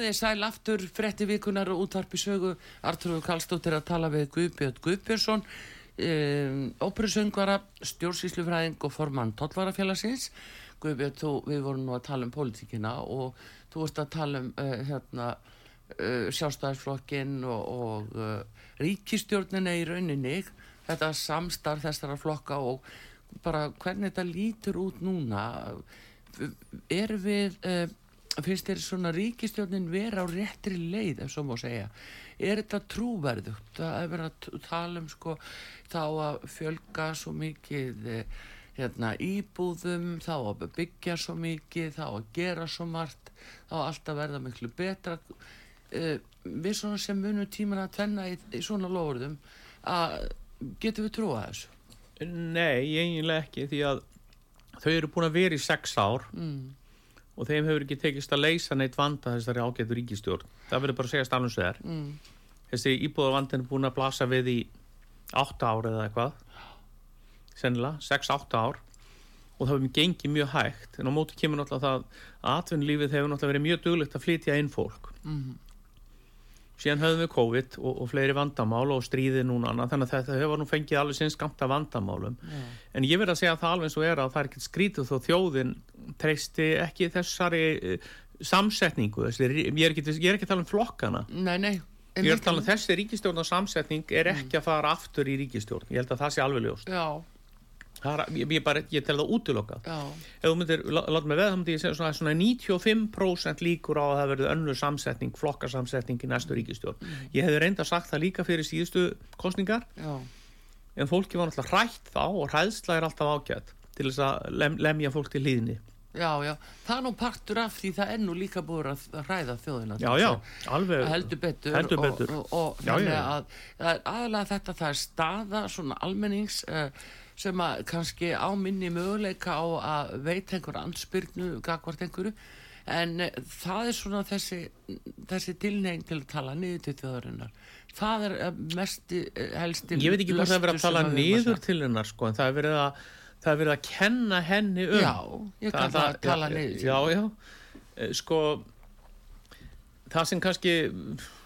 Komið þið sæl aftur, frétti vikunar og útvarpi sögu, Artrúður Kallstóttir að tala við Guðbjörn Guðbjörnsson, um, óperusöngvara, stjórnsýslufræðing og formann Tollvarafélagsins. Guðbjörn, þú, við vorum nú að tala um pólitíkina og þú vorst að tala um uh, hérna, uh, sjálfstæðisflokkin og, og uh, ríkistjórnina í rauninni, þetta samstarf þessara flokka og bara hvernig þetta lítur út núna. Er við... Finnst þér svona ríkistjórnin vera á réttri leið ef svo má segja? Er þetta trúverðugt? Það er verið að tala um sko þá að fjölga svo mikið eh, hérna íbúðum þá að byggja svo mikið þá að gera svo margt þá að alltaf verða miklu betra. Uh, við svona sem munum tíman að tvenna í, í svona lofurðum að getum við trúa þessu? Nei, eiginlega ekki því að þau eru búin að vera í sex ár. Mm. Og þeim hefur ekki tekist að leysa neitt vanda þessari ágættu ríkistjórn það verður bara að segja stafnum svo er Mm. þessi íbúðavandin er búin að blasa við í 8 ár eða eitthvað. Sennilega, 6-8 ár. Og það hefur gengið mjög hægt. En á móti kemur náttúrulega það að atvinnulífið hefur náttúrulega verið mjög duglegt að flytja inn fólk. Mm. Síðan höfum við COVID og, og fleiri vandamál og stríði núna annað. Þannig að þetta hefur nú fengið alveg sinns skamta vandamálum. Já. en ég verð að segja það alveg eins og er að það er ekkert skrítið þó þjóðin treysti ekki þessari eh, samsetningu þessi, ég, er ekki, ekki að tala um flokkana. Nei, nei. Ég er að tala um þessi ríkistjórn og samsetning er ekki að fara aftur í ríkistjórn ég held að það sé alveg ljóst. Já, er, ég, ég, bara, ég tel það útilokað já, ef þú myndir, lá- láta mig veða, þá myndir ég segja svona, svona 95% líkur á að það verði önnur samsetning, flokkarsamsetning í næstu ríkistjórn. Ég hefði reynda sagt það líka fyrir síðustu kostningar, já en fólki var náttúrulega hrætt þá og hræðsla er alltaf ágætt. til þess að lem, lemja fólk til hlýðni Já, já, það er nú partur af því það er nú líka búið að hræða þjóðina Já, já, alveg heldur betur, heldur betur. og, og, og Já, já. að það er aðalega þetta það er staða svona almennings uh, sem að kannski á minni möguleika á að veita einhver ansbyrnu gagvart einhverju. En uh, það er svona þessi þessi tilnegin til að tala niður til þjóðarinnar. Það er uh, mesti uh, helsti Ég veit ekki hvað það er verið að tala niður til hennar sko, en það er verið að það er verið að kenna henni um. Já, ég kann það að tala niður. Já, já, Eh, sko það sem kannski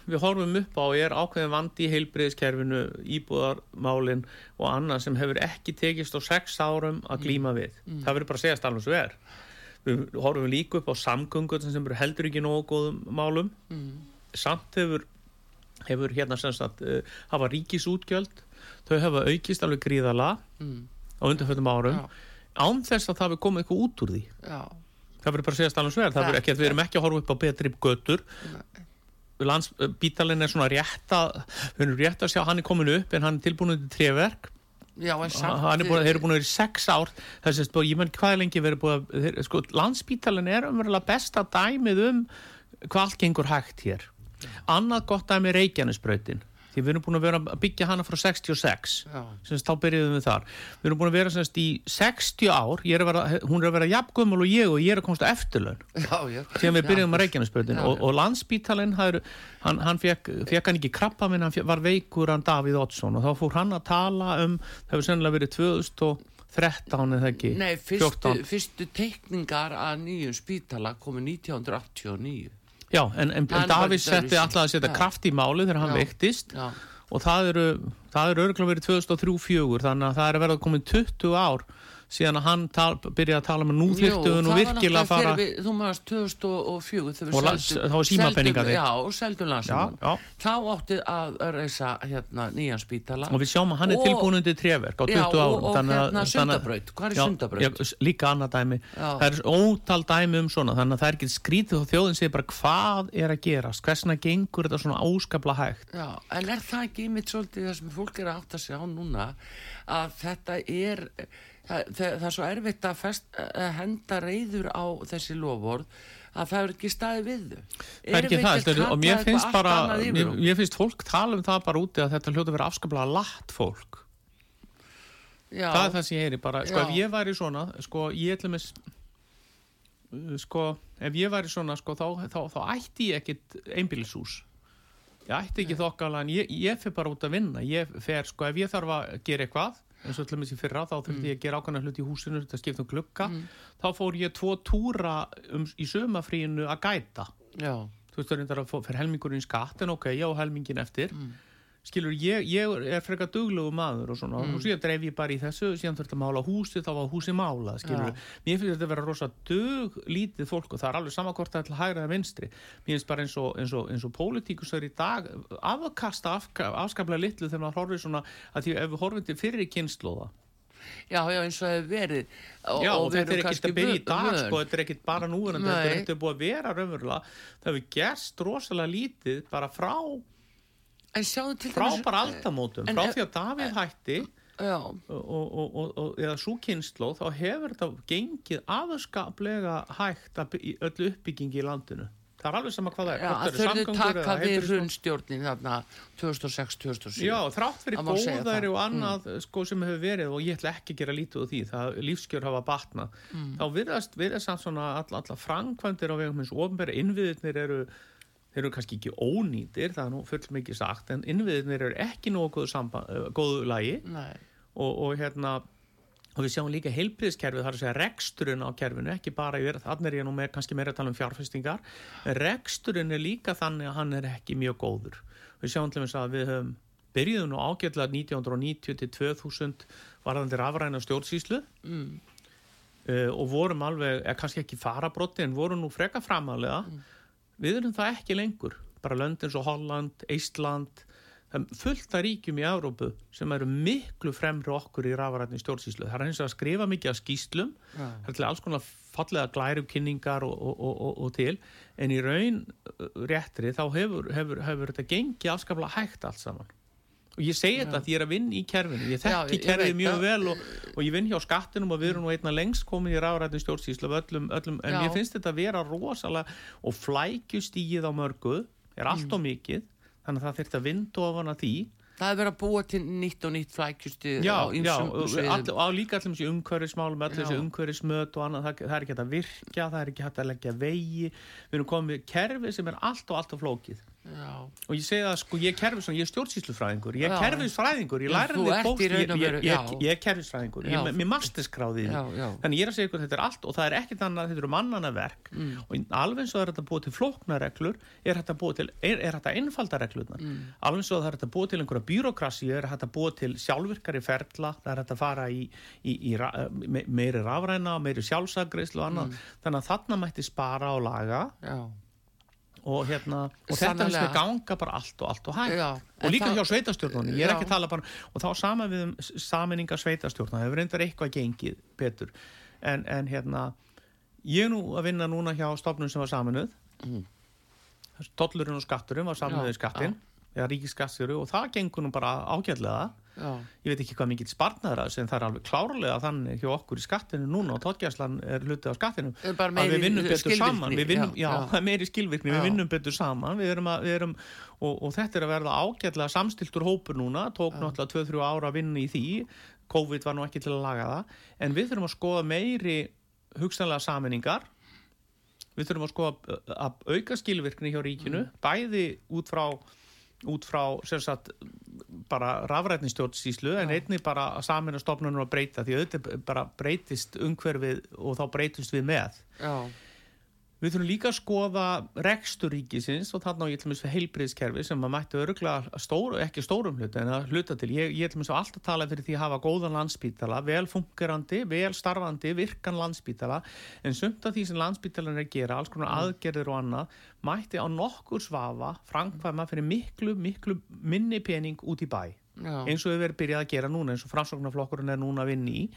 við horfum upp á er ákveðin vandi í heilbriðiskerfinu, íbúðarmálin og annað sem hefur ekki tekist á sex árum að glíma Mm. við. Það verður bara að segja alveg svo er. Við horfum líka upp á samgöngur sem eru heldur ekki nógu góðum málum. Mm. samt hefur hefur hérna sem sagt uh, hafa ríkisútgjöld þau hafa aukist alveg gríðala Mm, á undanfjöldum árum. Já, án þess að það hefur komið eitthvað út úr því. Já, það verður bara að segja alveg svo er. Það verður ekki að við erum ekki að horfa upp á betri götur. Lands, bítalinn er svona rétt að við erum rétt að sjá hann er komin upp en hann er tilbúin til treverk hann er búin, búin að vera í sex ár. Þess að ég menn hvað er lengi verið búin að sko, landsbítalinn er umverulega besta dæmið um hvað allt gengur hægt hér. Annað gott dæmi er Reykjanesbrautin því við erum búin að vera að byggja hana frá 66 já, semst þá byrjuðum við þar. Við erum búin að vera semst í 60 ár. Er vera, hún er að vera jafngömmul og ég og ég er að komast á eftirlaun. Já, já. Síðan við Já. byrjuðum að Reykjanesbröðin Já, og, já. og landsbítalinn hann, hann fekk, fekk hann ekki krabba minn hann fekk, var veikur hann Davíð Oddsson. Og þá fór hann að tala um það hefur sennilega verið 2013 eða ekki? Nei, fyrstu, 14. fyrstu teikningar að nýjum spítala komu 1989 já, en, en Davíð setti alltaf að setja kraft í máli þegar hann Já, og það eru, það eru örgulega verið 2003-04 þannig að það er að verða komin 20 ár síðan að hann byrjaði að tala með nú þyrftu nú virkilega að fara við, Þú maður 2004 þegar við Og seldum- Já, og seldum já. Þá átti að reysa hérna, nýjan spítala og við sjáum að hann er Og- tilbúin undir treverk á 20 Já, og, árum og þannig að- hérna þannig að- sundabraut Hvað er sundabraut? já, líka annað dæmi Já. það er ótal dæmi um svona þannig að það er ekki skrítið og þjóðin segir bara hvað er að gerast, hversna gengur þetta svona óskapla hægt en er það ekki mitt svolítið það sem fólk er að átta sig á núna að þetta er það, það, er svo erfitt að, fest, að henda reyður á þessi lofórð að það er ekki staði við þau. Það er ekki það, er- og mér finnst bara mér, mér, finnst fólk tala um það bara úti að þetta hljóta að vera afskaplega latt fólk. Já, það er það sem ég heyri bara, sko Já. ef ég væri svona sko ég ætlum að sko ef ég væri svona sko þá, þá, þá ætti ég ekkit einbýlishús. Ég ætti ekki þokkalega en ég, ég fer bara út að vinna. Ég fer sko ef ég þarf að gera eitthvað eins og ætlum þessi fyrra þá þurfti ég að gera ákvæmna hluti í húsinu þetta skipta um glugga. Þá fór ég tvo túra um, í sömafríinu að gæta. Já, þú veist það er þetta að fyrir helmingurinn skatt en ok, ég á helmingin eftir skilur, ég, ég er frekar duglegu maður og svona, og síðan dreif ég bara í þessu síðan þurfti að mála húsi, þá var húsi málað skilur, Já. mér finnst þetta að vera rosa duglítið fólk og það er alveg sama hvort það er til hægra eða vinstri, mér finnst bara eins og eins og, og pólitíkusar í dag afkasta afka, afskaplega litlu þegar maður horfir svona, að því ef við horfum til fyrir kynnslóða já, já, eins og hefur verið og, Já, og þetta er ekkert að byrja í dag, vön. sko, þetta er ekkert bara núverandi, Nei. þetta er- þetta er búið að vera raunverulega, það hefur gerst rosalega lítið bara frá en sjáðu til frá dæmis- bara aldamótum, frá því að Davíð hætti já, og, og, og, og, eða svo kynnsló þá hefur þetta gengið aðskaplega hægt að, öllu uppbyggingi í landinu það er alveg sama hvað það er það eru þurfið samgöngur taka eða við hrunstjórnin þarna 2006-2007 Já, þrátt fyrir. Mm. og annað sko, sem hefur verið og ég ætla ekki að gera lítið úr því það lífskjör hafa batnað Mm. þá virðast, virðast samt svona alla, alla framkvæmdir á vegum hins ofnbæri innviðirnir eru þeir eru kannski ekki ónýtir, það er nú full mikið sagt en innviðirnir eru ekki nógu góðu, góðu lagi. Og, og hérna og við sjáum líka heilbriðskerfið, það er að segja reksturinn á kerfinu, ekki bara yfir, þannig er ég nú með, kannski meira að tala um fjárfestingar reksturinn er líka þannig að hann er ekki mjög góður. Við sjáum til þess að við höfum byrjuðum nú ágætlega 1990 til 2000 varðandi rafræna stjórnsýslu. Mm, uh, og vorum alveg, kannski ekki farabrotti en vorum nú freka framalega við erum það ekki lengur bara lönd eins og Holland, Eistland það er fullt af ríkjum í Európu sem eru miklu fremri okkur í rafrætni stjórnsýslu, það er eins og að skrifa mikið af skýslum, já, það er til alls konar fallega glærukynningar og, og, og, og, og til, en í raun réttri þá hefur, hefur, hefur þetta gengið afskaplega hægt allt saman og ég segi þetta því ég er að vinna í kerfinu. Ég þekki ég- ég kerfið mjög vel og, og ég vinn hjá skattinum og við erum nú einna lengst komin í ráðrættin stjórnsýslu af öllum, öllum, en mér finnst þetta að vera rosalega og flækjustígið á mörgu er allt Mm. og mikið þannig að það þurft að vinda ofan að því. Það er verið að búa til nýtt og nýtt flækjusti Já, já, all, á líka allir þessi umhverfismálum, allir þessi umhverfismöt og annað, það, það er ekki hægt að virkja, það er ekki hægt að leggja vegi, við erum komið kerfi sem er allt og allt og flókið Já. og ég segi það sko, ég er kerfisfræðingur, ég er stjórnsýslufræðingur, ég er kerfisfræðingur, ég bókst, í raun ég, ég, ég, er kerfisfræðingur, ég er með masterskráði Já, já. þannig ég er að segja ykkur þetta er allt og það er ekkit annað, þetta eru mannana verk Mm. og alveg eins og það er þetta búið til flóknareglur er þetta búið til, er, er þetta einfalda reglurnar, Mm. alveg eins og það er þetta búið til einhverja bírokrasi, er þetta búið til sjálfvirkari ferla, það er þetta fara í, í, í me, meiri rafræna meiri sjálfsagreislu og annað Mm. þannig að þarna mætti spara og laga Já. Og hérna og þetta Sannarlega. mér ganga bara allt og allt og hægt Já, og líka það- hjá sveitastjórnunni, ég er Já. ekki að tala bara og þá sama við um saminninga sveitastjórnuna það hefur reyndar eitthvað gengið betur en, en hérna ég er nú að vinna núna hjá stofnun sem var saminuð Mm. tollurinn og skatturinn var saminuð Já, í skattin eða ríkiskassjöru og það gengur nú bara ágætlega Já. ég veit ekki hvað mikill sparnar það sem það er alveg klárlega þannig hjá okkur í skattinu núna og tóttgæslan er hluti á bara að við vinnum betur saman. Við vinnum, já, já, það er meiri skilvirkni, við vinnum betur saman. Við erum að, við erum, og, og þetta er að verða ágætlega samstiltur hópur núna. Tók náttúrulega 2-3 ára að vinna í því. COVID var nú ekki til að laga það. En við þurfum að skoða meiri hugsanlega saminningar við þurfum að skoða að auka skilvirkni hjá ríkinu, Mm. bæði út frá út frá sagt bara rafrætnistjórnsíslu en einnig bara að samina stofnunum að breyta því auðvitað bara breytist umhverfið og þá breytist við með Já. Við þurfum líka að skoða rekstur ríkisins og þarna á ég til dæmis fyrir heilbriðskerfi sem maður mætti öruglega stóru, ekki stórum hluta en að hluta til. Ég, ég til dæmis alltaf tala fyrir því að hafa góðan landsbítala, vel fungerandi, vel starfandi, virkan landsbítala en sumt af því sem landsbítalan er að gera, alls konar aðgerðir og annað, mætti á nokkur svafa framkvæma fyrir miklu, miklu minni pening út í bæ Já. eins og við verðum byrjað að gera núna eins og framsóknarflokkurinn er núna að vinna í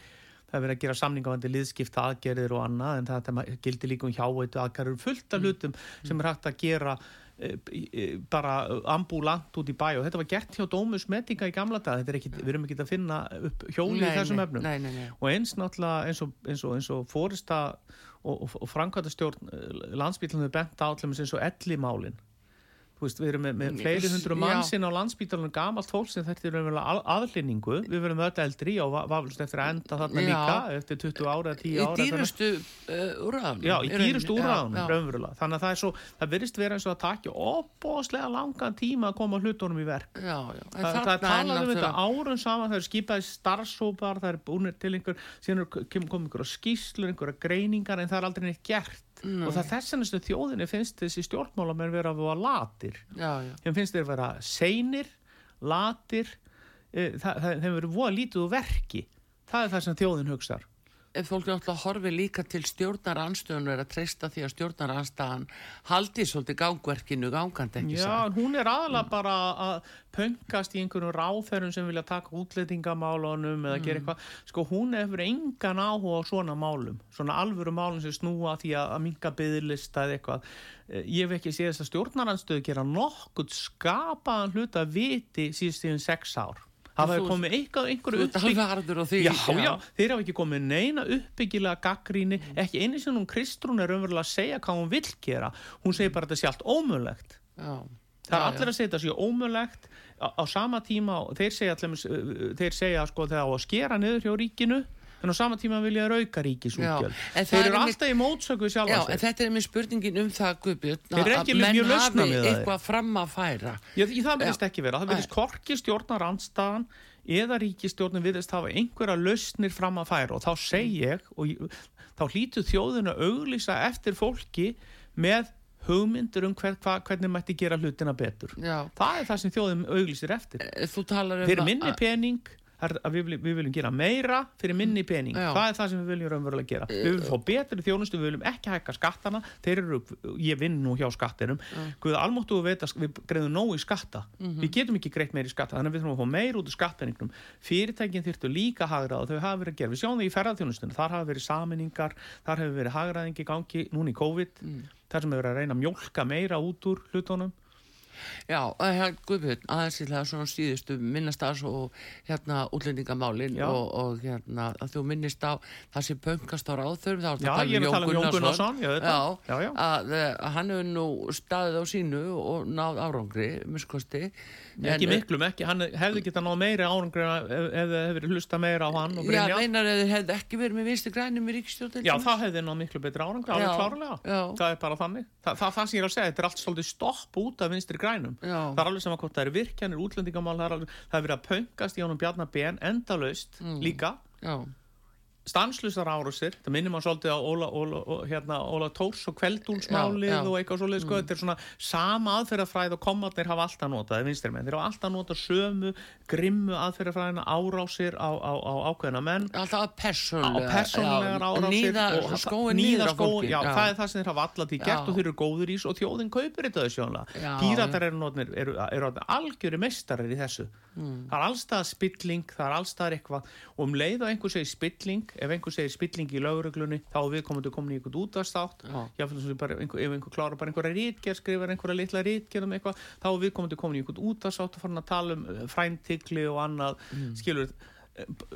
það er verið að gera samningavandi liðskipta aðgerðir og annað en þetta gildi líka um hjáveitu aðgerður fullt af hlutum sem er hægt að gera e, e, bara ambulant út í bæ. Og þetta var gert hjá Dómus Medica í gamla dag, þetta er ekki, við erum ekki að finna upp hjóli Nei, í þessum nei, efnum. nei, og eins náttúrulega eins og, eins og, eins og fórista og, og, framkvæmtastjórn landsbílunum er bent á allir eins og ellimálin Þú veist, við erum með, með fleiri hundru mannsinn á landsbítalunum gamalt fólk sem þetta er raunverulega aðlýningu við verðum öll eldri og vaflust eftir að enda þarna Já. líka eftir 20 ára, 10 Í ára þannig- dýrustu uh, úrraðum. Já, í dýrustu úrraðunum, þannig að það er svo, það virðist vera eins og að takja opbóðslega langan tíma að koma hlutunum í verk. Já, já. En Það, það er talað um þetta árun saman, það er skipaði starfsópar, það er búinir til einhver, síðan er kom einhverja skýslur, einhverja greiningar en það er aldrei neitt gert og það er þess vegna þjóðinni finnst þessi stjórnmálamenn vera að vera latir. Þeim finnst þeir vera seinir, latir e, það, þeim verður voða lítið úr verki. Það er það sem þjóðin hugsar. En fólk náttúrulega horfi líka til stjórnaranstöðun er að treysta því að stjórnaranstæðan haldi svolítið gangverkinu gangandi ekki Já, satt. hún er aðalega bara að pöngast í einhverjum ráþærum sem vilja taka útlendingamálunum eða gera eitthvað, sko hún hefur engan áhuga á svona málum svona alvöru málum sem snúa að því að, að minga byðlista eða eitthvað. Eh, ég hef ekki séð þess að stjórnaranstöðu gera nokkurt skapaðan hluta viti síðust yfir sex ár hafa þeir komið eitthvað einhverju ert alveg harður á því. Já, já, þeir hafa ekki komið neina uppbyggilega gaggríni, ekki einu sem hún Kristrún er umverulega að segja hvað hún vill gera hún segir bara að þetta sé allt ómögulegt Já. það er Já, allir að segja þetta sé ómögulegt á, á sama tíma, þeir segja allir, þeir segja sko þegar á að skera niður hjá ríkinu en á sama tíma vilja þeir auka ríkisútgjöld Já, þeir er eru alltaf í mótsöku við Já, en þetta er mér spurningin um það, Guðbjörn, að menn hafi eitthvað fram að færa. Ég, það verðist ekki vera, það verðist korki stjórnar andstaðan eða ríkistjórnum verðist hafa einhverja lausnir fram að færa og þá segi ég og ég, þá hlýtu þjóðin að auglýsa eftir fólki með hugmyndur um hver, hva, hvernig mætti gera hlutina betur. Já. Það er það sem þjóðin auglýsir eftir. Eh, Þú talar um Fyrir að- minni pening, að við, við viljum gera meira fyrir minni pening. Já. Það er það sem við viljum raunverulega gera. Við viljum fá betri þjónustu, við viljum ekki hækka skattana. Þeir eru, ég vinn nú hjá skattinum. Guð almáttu við veit að við greiðum nóg í skatta. Við getum ekki greitt meir í skatta, þannig að við þurfum að fá meir út úr skattpenningnum. Fyrirtækin þyrftu líka hagraða þau hafa verið að gera. Við sjáum það í ferðarþjónustunum, þar hafa verið saminningar, þar hefur verið Já, hérna Guðbjörn, aðeins í það svona síðustu minnast að svo hérna útlendingamálin Já. og, og hérna að þú minnist á það sem pöngast á ráðþörf þá ertu Já, ég er að tala um Jón Gunnarsson, ég það. Já, Já, já. Að, eh, að hann hefur nú staðið á sínu og náð árangri, miskosti ekki miklum ekki, hann hefði getað náð meiri árangur ef ef þið hefði hlusta meira á hann og Já, meinar að þið hefði ekki verið með vinstri grænum í ríkistjóð Já, það hefði náð miklu betri árangur, alveg Já, klárlega grænum Já. það er alveg sem að hvort það er virkjanir, útlendingamál það er, alveg, það er verið að pöngast í honum Bjarnar Ben endalaust Mm. líka Já, stanslusar árásir, það minnir maður svolítið á Óla, Óla, hérna, Óla Tórs og Kveldúnsmálið Já, já. og eitthvað svolítið sko, þetta er svona sama aðferðafræð og komatnir hafa alltaf notað, vinstri menn, þeir hafa alltaf notað sömu, grimmu aðferðafræðina árásir á, á, á ákveðna menn. Alltaf að á persónlega persónlegar árásir Nýða skóin nýða skóin, fólki já, það er það sem þeir hafa alltaf því gert Já. og þeir eru góður í þessu og þjóðin kaupir þetta sjónlega Já, píratar eru, notnir, eru, eru, eru algjöri mestarar í þessu. Mm. það er allstað spilling, það er allstað eitthvað. Og um leið og einhver segir spilling ef einhver segir spilling í lögreglunni þá er við komum komin í einhvern útastátt einhver, ef einhver klára bara einhverja rítgerð skrifar einhverja litla rítgerð um eitthvað þá er við komum komin í einhvern útastátt og farin að tala um eh, fræntigli og annað Mm. skilur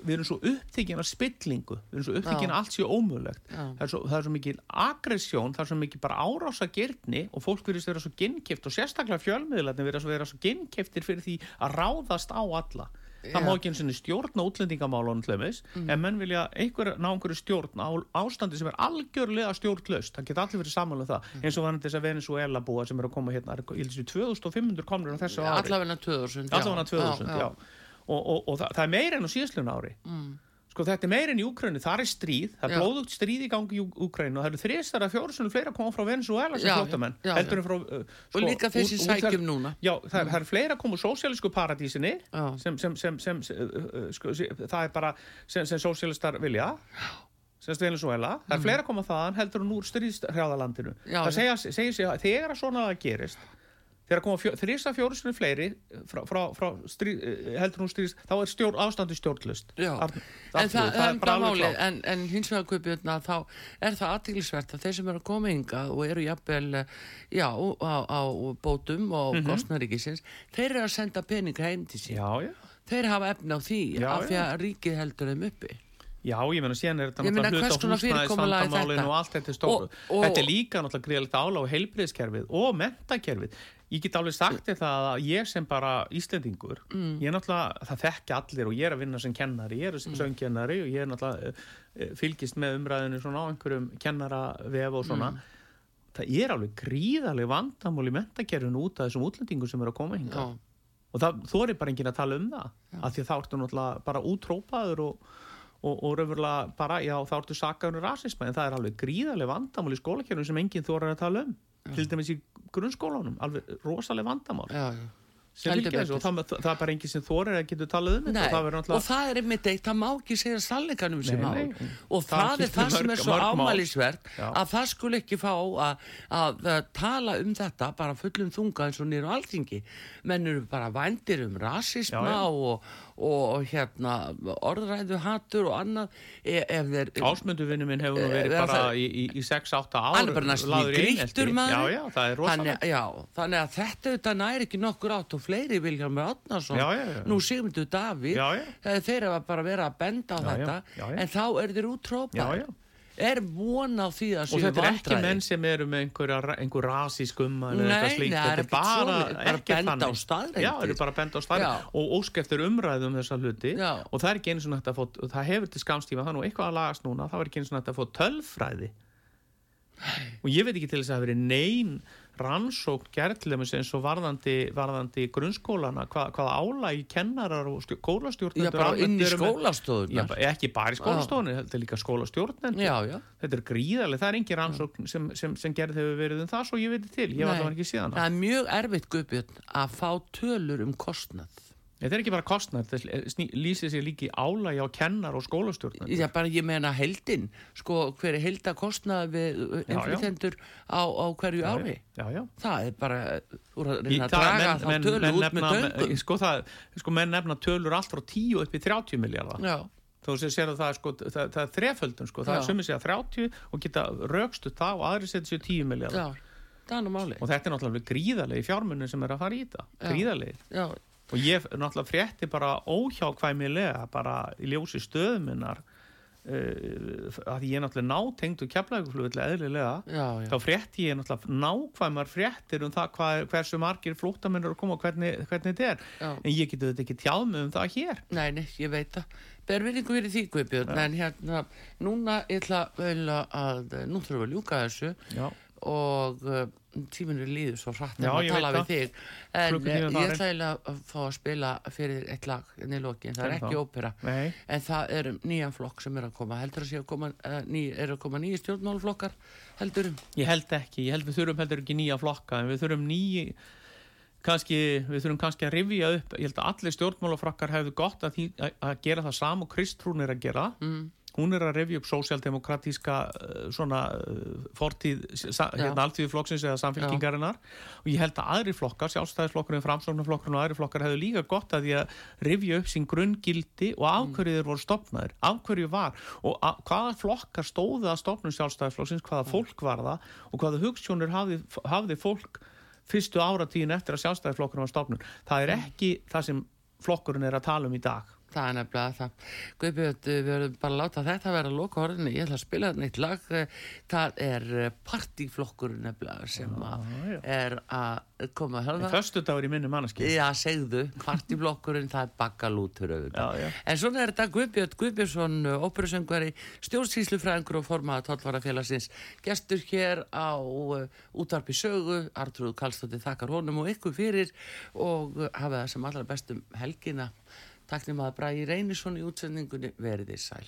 við erum svo uppþykkin af spillingu við erum svo uppþykkin Já. að allt sé ómögulegt Já. það er, svo, það er svo mikil aggressjón það er svo mikil bara árása gyrni og fólk verðist vera svo ginnkift og sérstaklega fjölmiðlarnir verðast vera svo ginnkiftir fyrir því að ráðast á alla það Já. má ekki eins og stjórna útlendingamálunum tlumis, Mm. en menn vilja einhver, ná einhverju stjórn á ástandi sem er algjörlega stjórnlaust, það geta allir verið samanlega það, Mm. eins og var þess að Venezuela búa sem er að koma hérna, held þessi 2500 komnir á þessu ári allavegna 2000 já. allavega 2000, já, já. og, og, og það, það er meira enn á síðastlun ári Mm. Sko þetta er meira enn í Úkrænu, það er stríð það er blóðugt stríð í gangi í Úkrænu og það eru þrjustar að fjórusunum fleira koma frá Venezuela sem já. heldur en frá uh, og líka þessi út- sækjum núna. Já, það, er- það er fleira koma úr sósialísku paradísinni sem, sem, sem, sem, sem uh, uh, sko, það er bara sem, sem sósialistar vilja sem Venezuela, það er fleira að koma þaðan heldur en úr stríðshrjáðalandinu Já, það segja, segja sig að þegar að svona það gerist þegar koma fjó, þrýsta fjórusunni fleiri frá, frá, frá stríð, eh, heldur hún stríðs þá er stjórn, ástandi stjórnlust Arn- en það, það, bara það alveg máli, klárt. en, en hins vegar Guðbjörna þá er það aðtilsvert að þeir sem eru að koma hingað og eru jafnvel eh, já, á, á bótum og mm kostnaríkisins, þeir eru að senda peninga heim til sín. Já, já. Þeir hafa efna á því af því að ríkið heldur þeim uppi. Já, ég meina síðan er þetta náttúrulega hvers hluta konar húsnæðis fyrirkomulag er vandamálin þetta? og allt þetta? er stór Og- og- Þetta er líka náttúrulega greiðilegt ála á heilbriðskerfið og mentakerfið Ég get alveg sagt það að ég sem bara Íslendingur Mm. ég er náttúrulega, það þekki allir og ég er að vinna sem kennari, ég er sem Mm. söngkennari og ég er náttúrulega eh, eh, fylgist með umræðinu svona á einhverjum kennaravef og svona Mm. Það er alveg gríðarlega vandamál í mentakerfinu út af þessum útlendingum sem eru að koma hinga Já, og það þorir bara enginn að tala um það af því þá ertu náttúrulega bara útrópaður og, og, og raunverulega bara, já, þá ertu sakaður um rasisma en það er alveg gríðarlega vandamál í skólakjörnum sem enginn þorir að tala um til dæmis í grunnskólanum, alveg rosalega vandamál. Já, já. Sem það, það er bara enginn sem þorir að getur talað um þetta og það verður og náttúrulega það er einmitt eitt, það má ekki segja sannleikanum sem mál. nei. og Það það, er það sem mörg- er svo ámælisvert að það skul ekki fá að, tala um þetta bara fullum þunga eins og nýru alþingi. Menn eru bara vændir um rasisma já. Og, og, hérna orðræðu hattur og annað e, ef þeir Ásmundu vinnu minn hefur Eh, verið það- bara í, í, í 6-8 ár hann er bara lagður í einelti. maður Já, já, það er rosalega þannig, þannig að þetta auðvitað næri ekki nokkur átt og fleiri já, já. nú Sigmundur Davíð eh, þeir hafa bara verið að benda á þetta en þá er þeir útrópað. Er von á því að og séu þetta er ekki vandræði. menn sem eru með einhver rasískumma Nei, nei, það er þetta er ekkert bara, svoleiðis, bara benda á staðreyndir. já, það er bara benda á Já. staðreyndir og ósk eftir umræðu um þessa hluti. Já. og það er ekki eins og nætt að og það hefur til skamstíma, er nú eitthvað að lagast núna það er ekki eins og nætt að fá tölfræði. Og ég veit ekki til þess að það hafi verið nein rannsókn gerðlemis eins og varðandi, varðandi grunnskólana, hvað, hvaða álægi kennarar og já, skólastjórnendur bara almennt inn í Já, bara- ekki bara í skólastofunni, þetta er líka skólastjórnendur. Já, já, þetta er gríðarlega, það er engin rannsókn sem, sem, sem gerð hefur verið um það svo ég veit til, ég var Nei. allavega ekki síðan það er mjög erfitt Guðbjörn að fá tölur um kostnað þetta er ekki bara kostnæð, þetta sný- lýsir sér líki álægi á kennar og skólastjórnendur. Já, bara ég meina heldin, sko, hver er helda kostnað við já. innflytjendur á, á hverju ári? já, já. Það er bara, úr að Í reyna að það- draga þá menn- tölu menn út nefna- með töngum. sko, það, sko menn nefna tölur allt frá 10 upp í 30 miljardar Já, þú sér að það, er, sko, það, það er þreföldun sko, það Já. er sumið sér að 30 og geta rögstu það og aðri setja sér 10 miljardar já, það er nú máli og þetta er náttúrulega gríðarlegi fjármunni sem er að fara í þetta, Já. gríðarlegi já, og ég náttúrulega frétti bara óhjákvæmilega bara í ljósi stöðuminnar uh, að ég náttúrulega nátengd og keflauguflugullega eðlilega já, já. þá frétti ég náttúrulega nákvæmar fréttir um það hvað, hversu margir að koma og hvernig, hvernig þetta er Já. en ég geti þetta ekki tjáð mig um það hér Nei, nei, ég veit það. Ber vinningu verið því, Guðbjörn, en hérna, núna ég ætla að, nú þurfum við að ljúka þessu og uh, tíminu líður svo hratt Já, en að tala við þig. En uh, Klukkutíminn ég ætla að fá að spila fyrir eitt lag inn í lokin, það er ekki ópera. nei, En það er nýjan flokk sem er að koma. Heldur að sé að koma, uh, ný, er að koma nýja stjórnmálflokkar, heldur um? ég held ekki ég held við þurfum heldur ekki nýja flokka en við þurfum nýji kannski, við þurfum kannski að rifja upp ég held að allir stjórnmálafrakkar hefðu gott að, því, að, að gera það sam og Kristrún er að gera Mm. Hún er að rifja upp sósjaldemokratíska uh, svona uh, fortíð sa, Já. hérna alltíðflokksins eða samfélkingarinnar og ég held að aðri flokkar, sjálfstæðisflokkurinn framsóknarflokkurinn og aðri flokkar hefðu líka gott að því að rifja upp sín grunngildi og af hverju þeir voru stopnaðir, af hverju var og að, hvaða flokkar stóðu að stopnum sjálfstæðisflokksins, hvaða fólk var það og hvaða hugssjónur hafði, hafði fólk fyrstu áratíðin eftir að sjálfstæðisflokkurinn var stopnum. Það er ekki það sem flokkurinn er að tala um í dag. Það er nefnilega það. Guðbjörn, við verðum bara að láta þetta vera að loka orðinu. Ég ætla að spila neitt lag. Það er partíflokkur nefnilega sem að já. er að koma að hölfa. Föstu dagur í minni manneski. Já, segðu, partíflokkurinn, það er bakkalútur auðvitað. Já, já. En svona er þetta Guðbjörn Guðbjörnsson, óperusöngvari, stjórnsýslufræðingur og formaða tólvarafélagsins. Gestur hér á uh, útarpi sögu, Artrúð Kallstóttir þakkar honum og ykkur fyrir og hafa það sem allra bestum helgina. Takk nema að Bragi Reynisson í útsendingunni veriði sæl.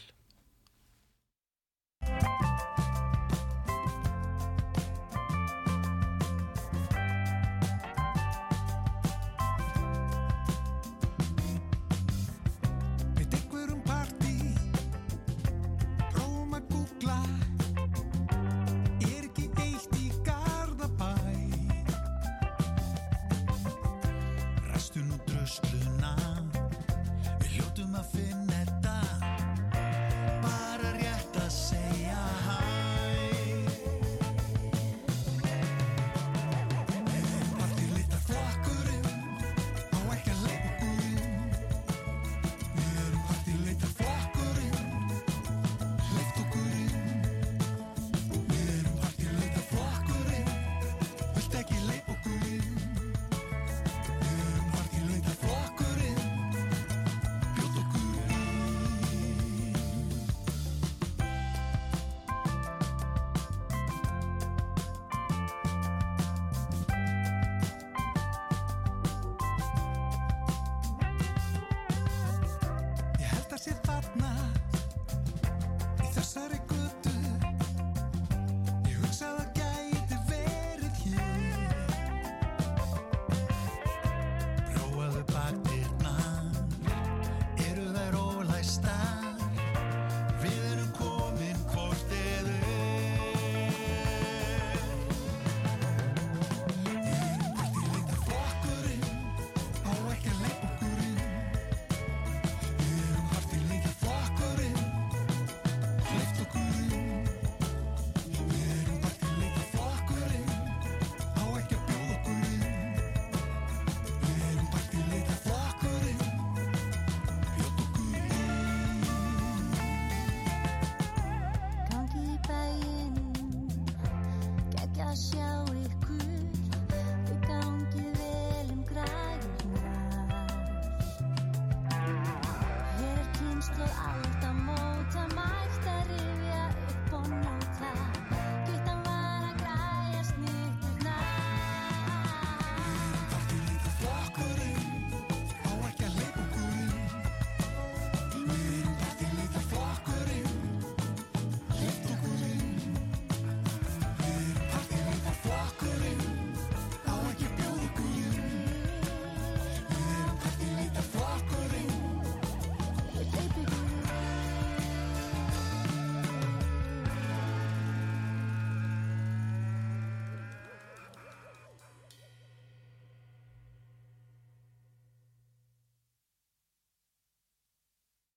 Ég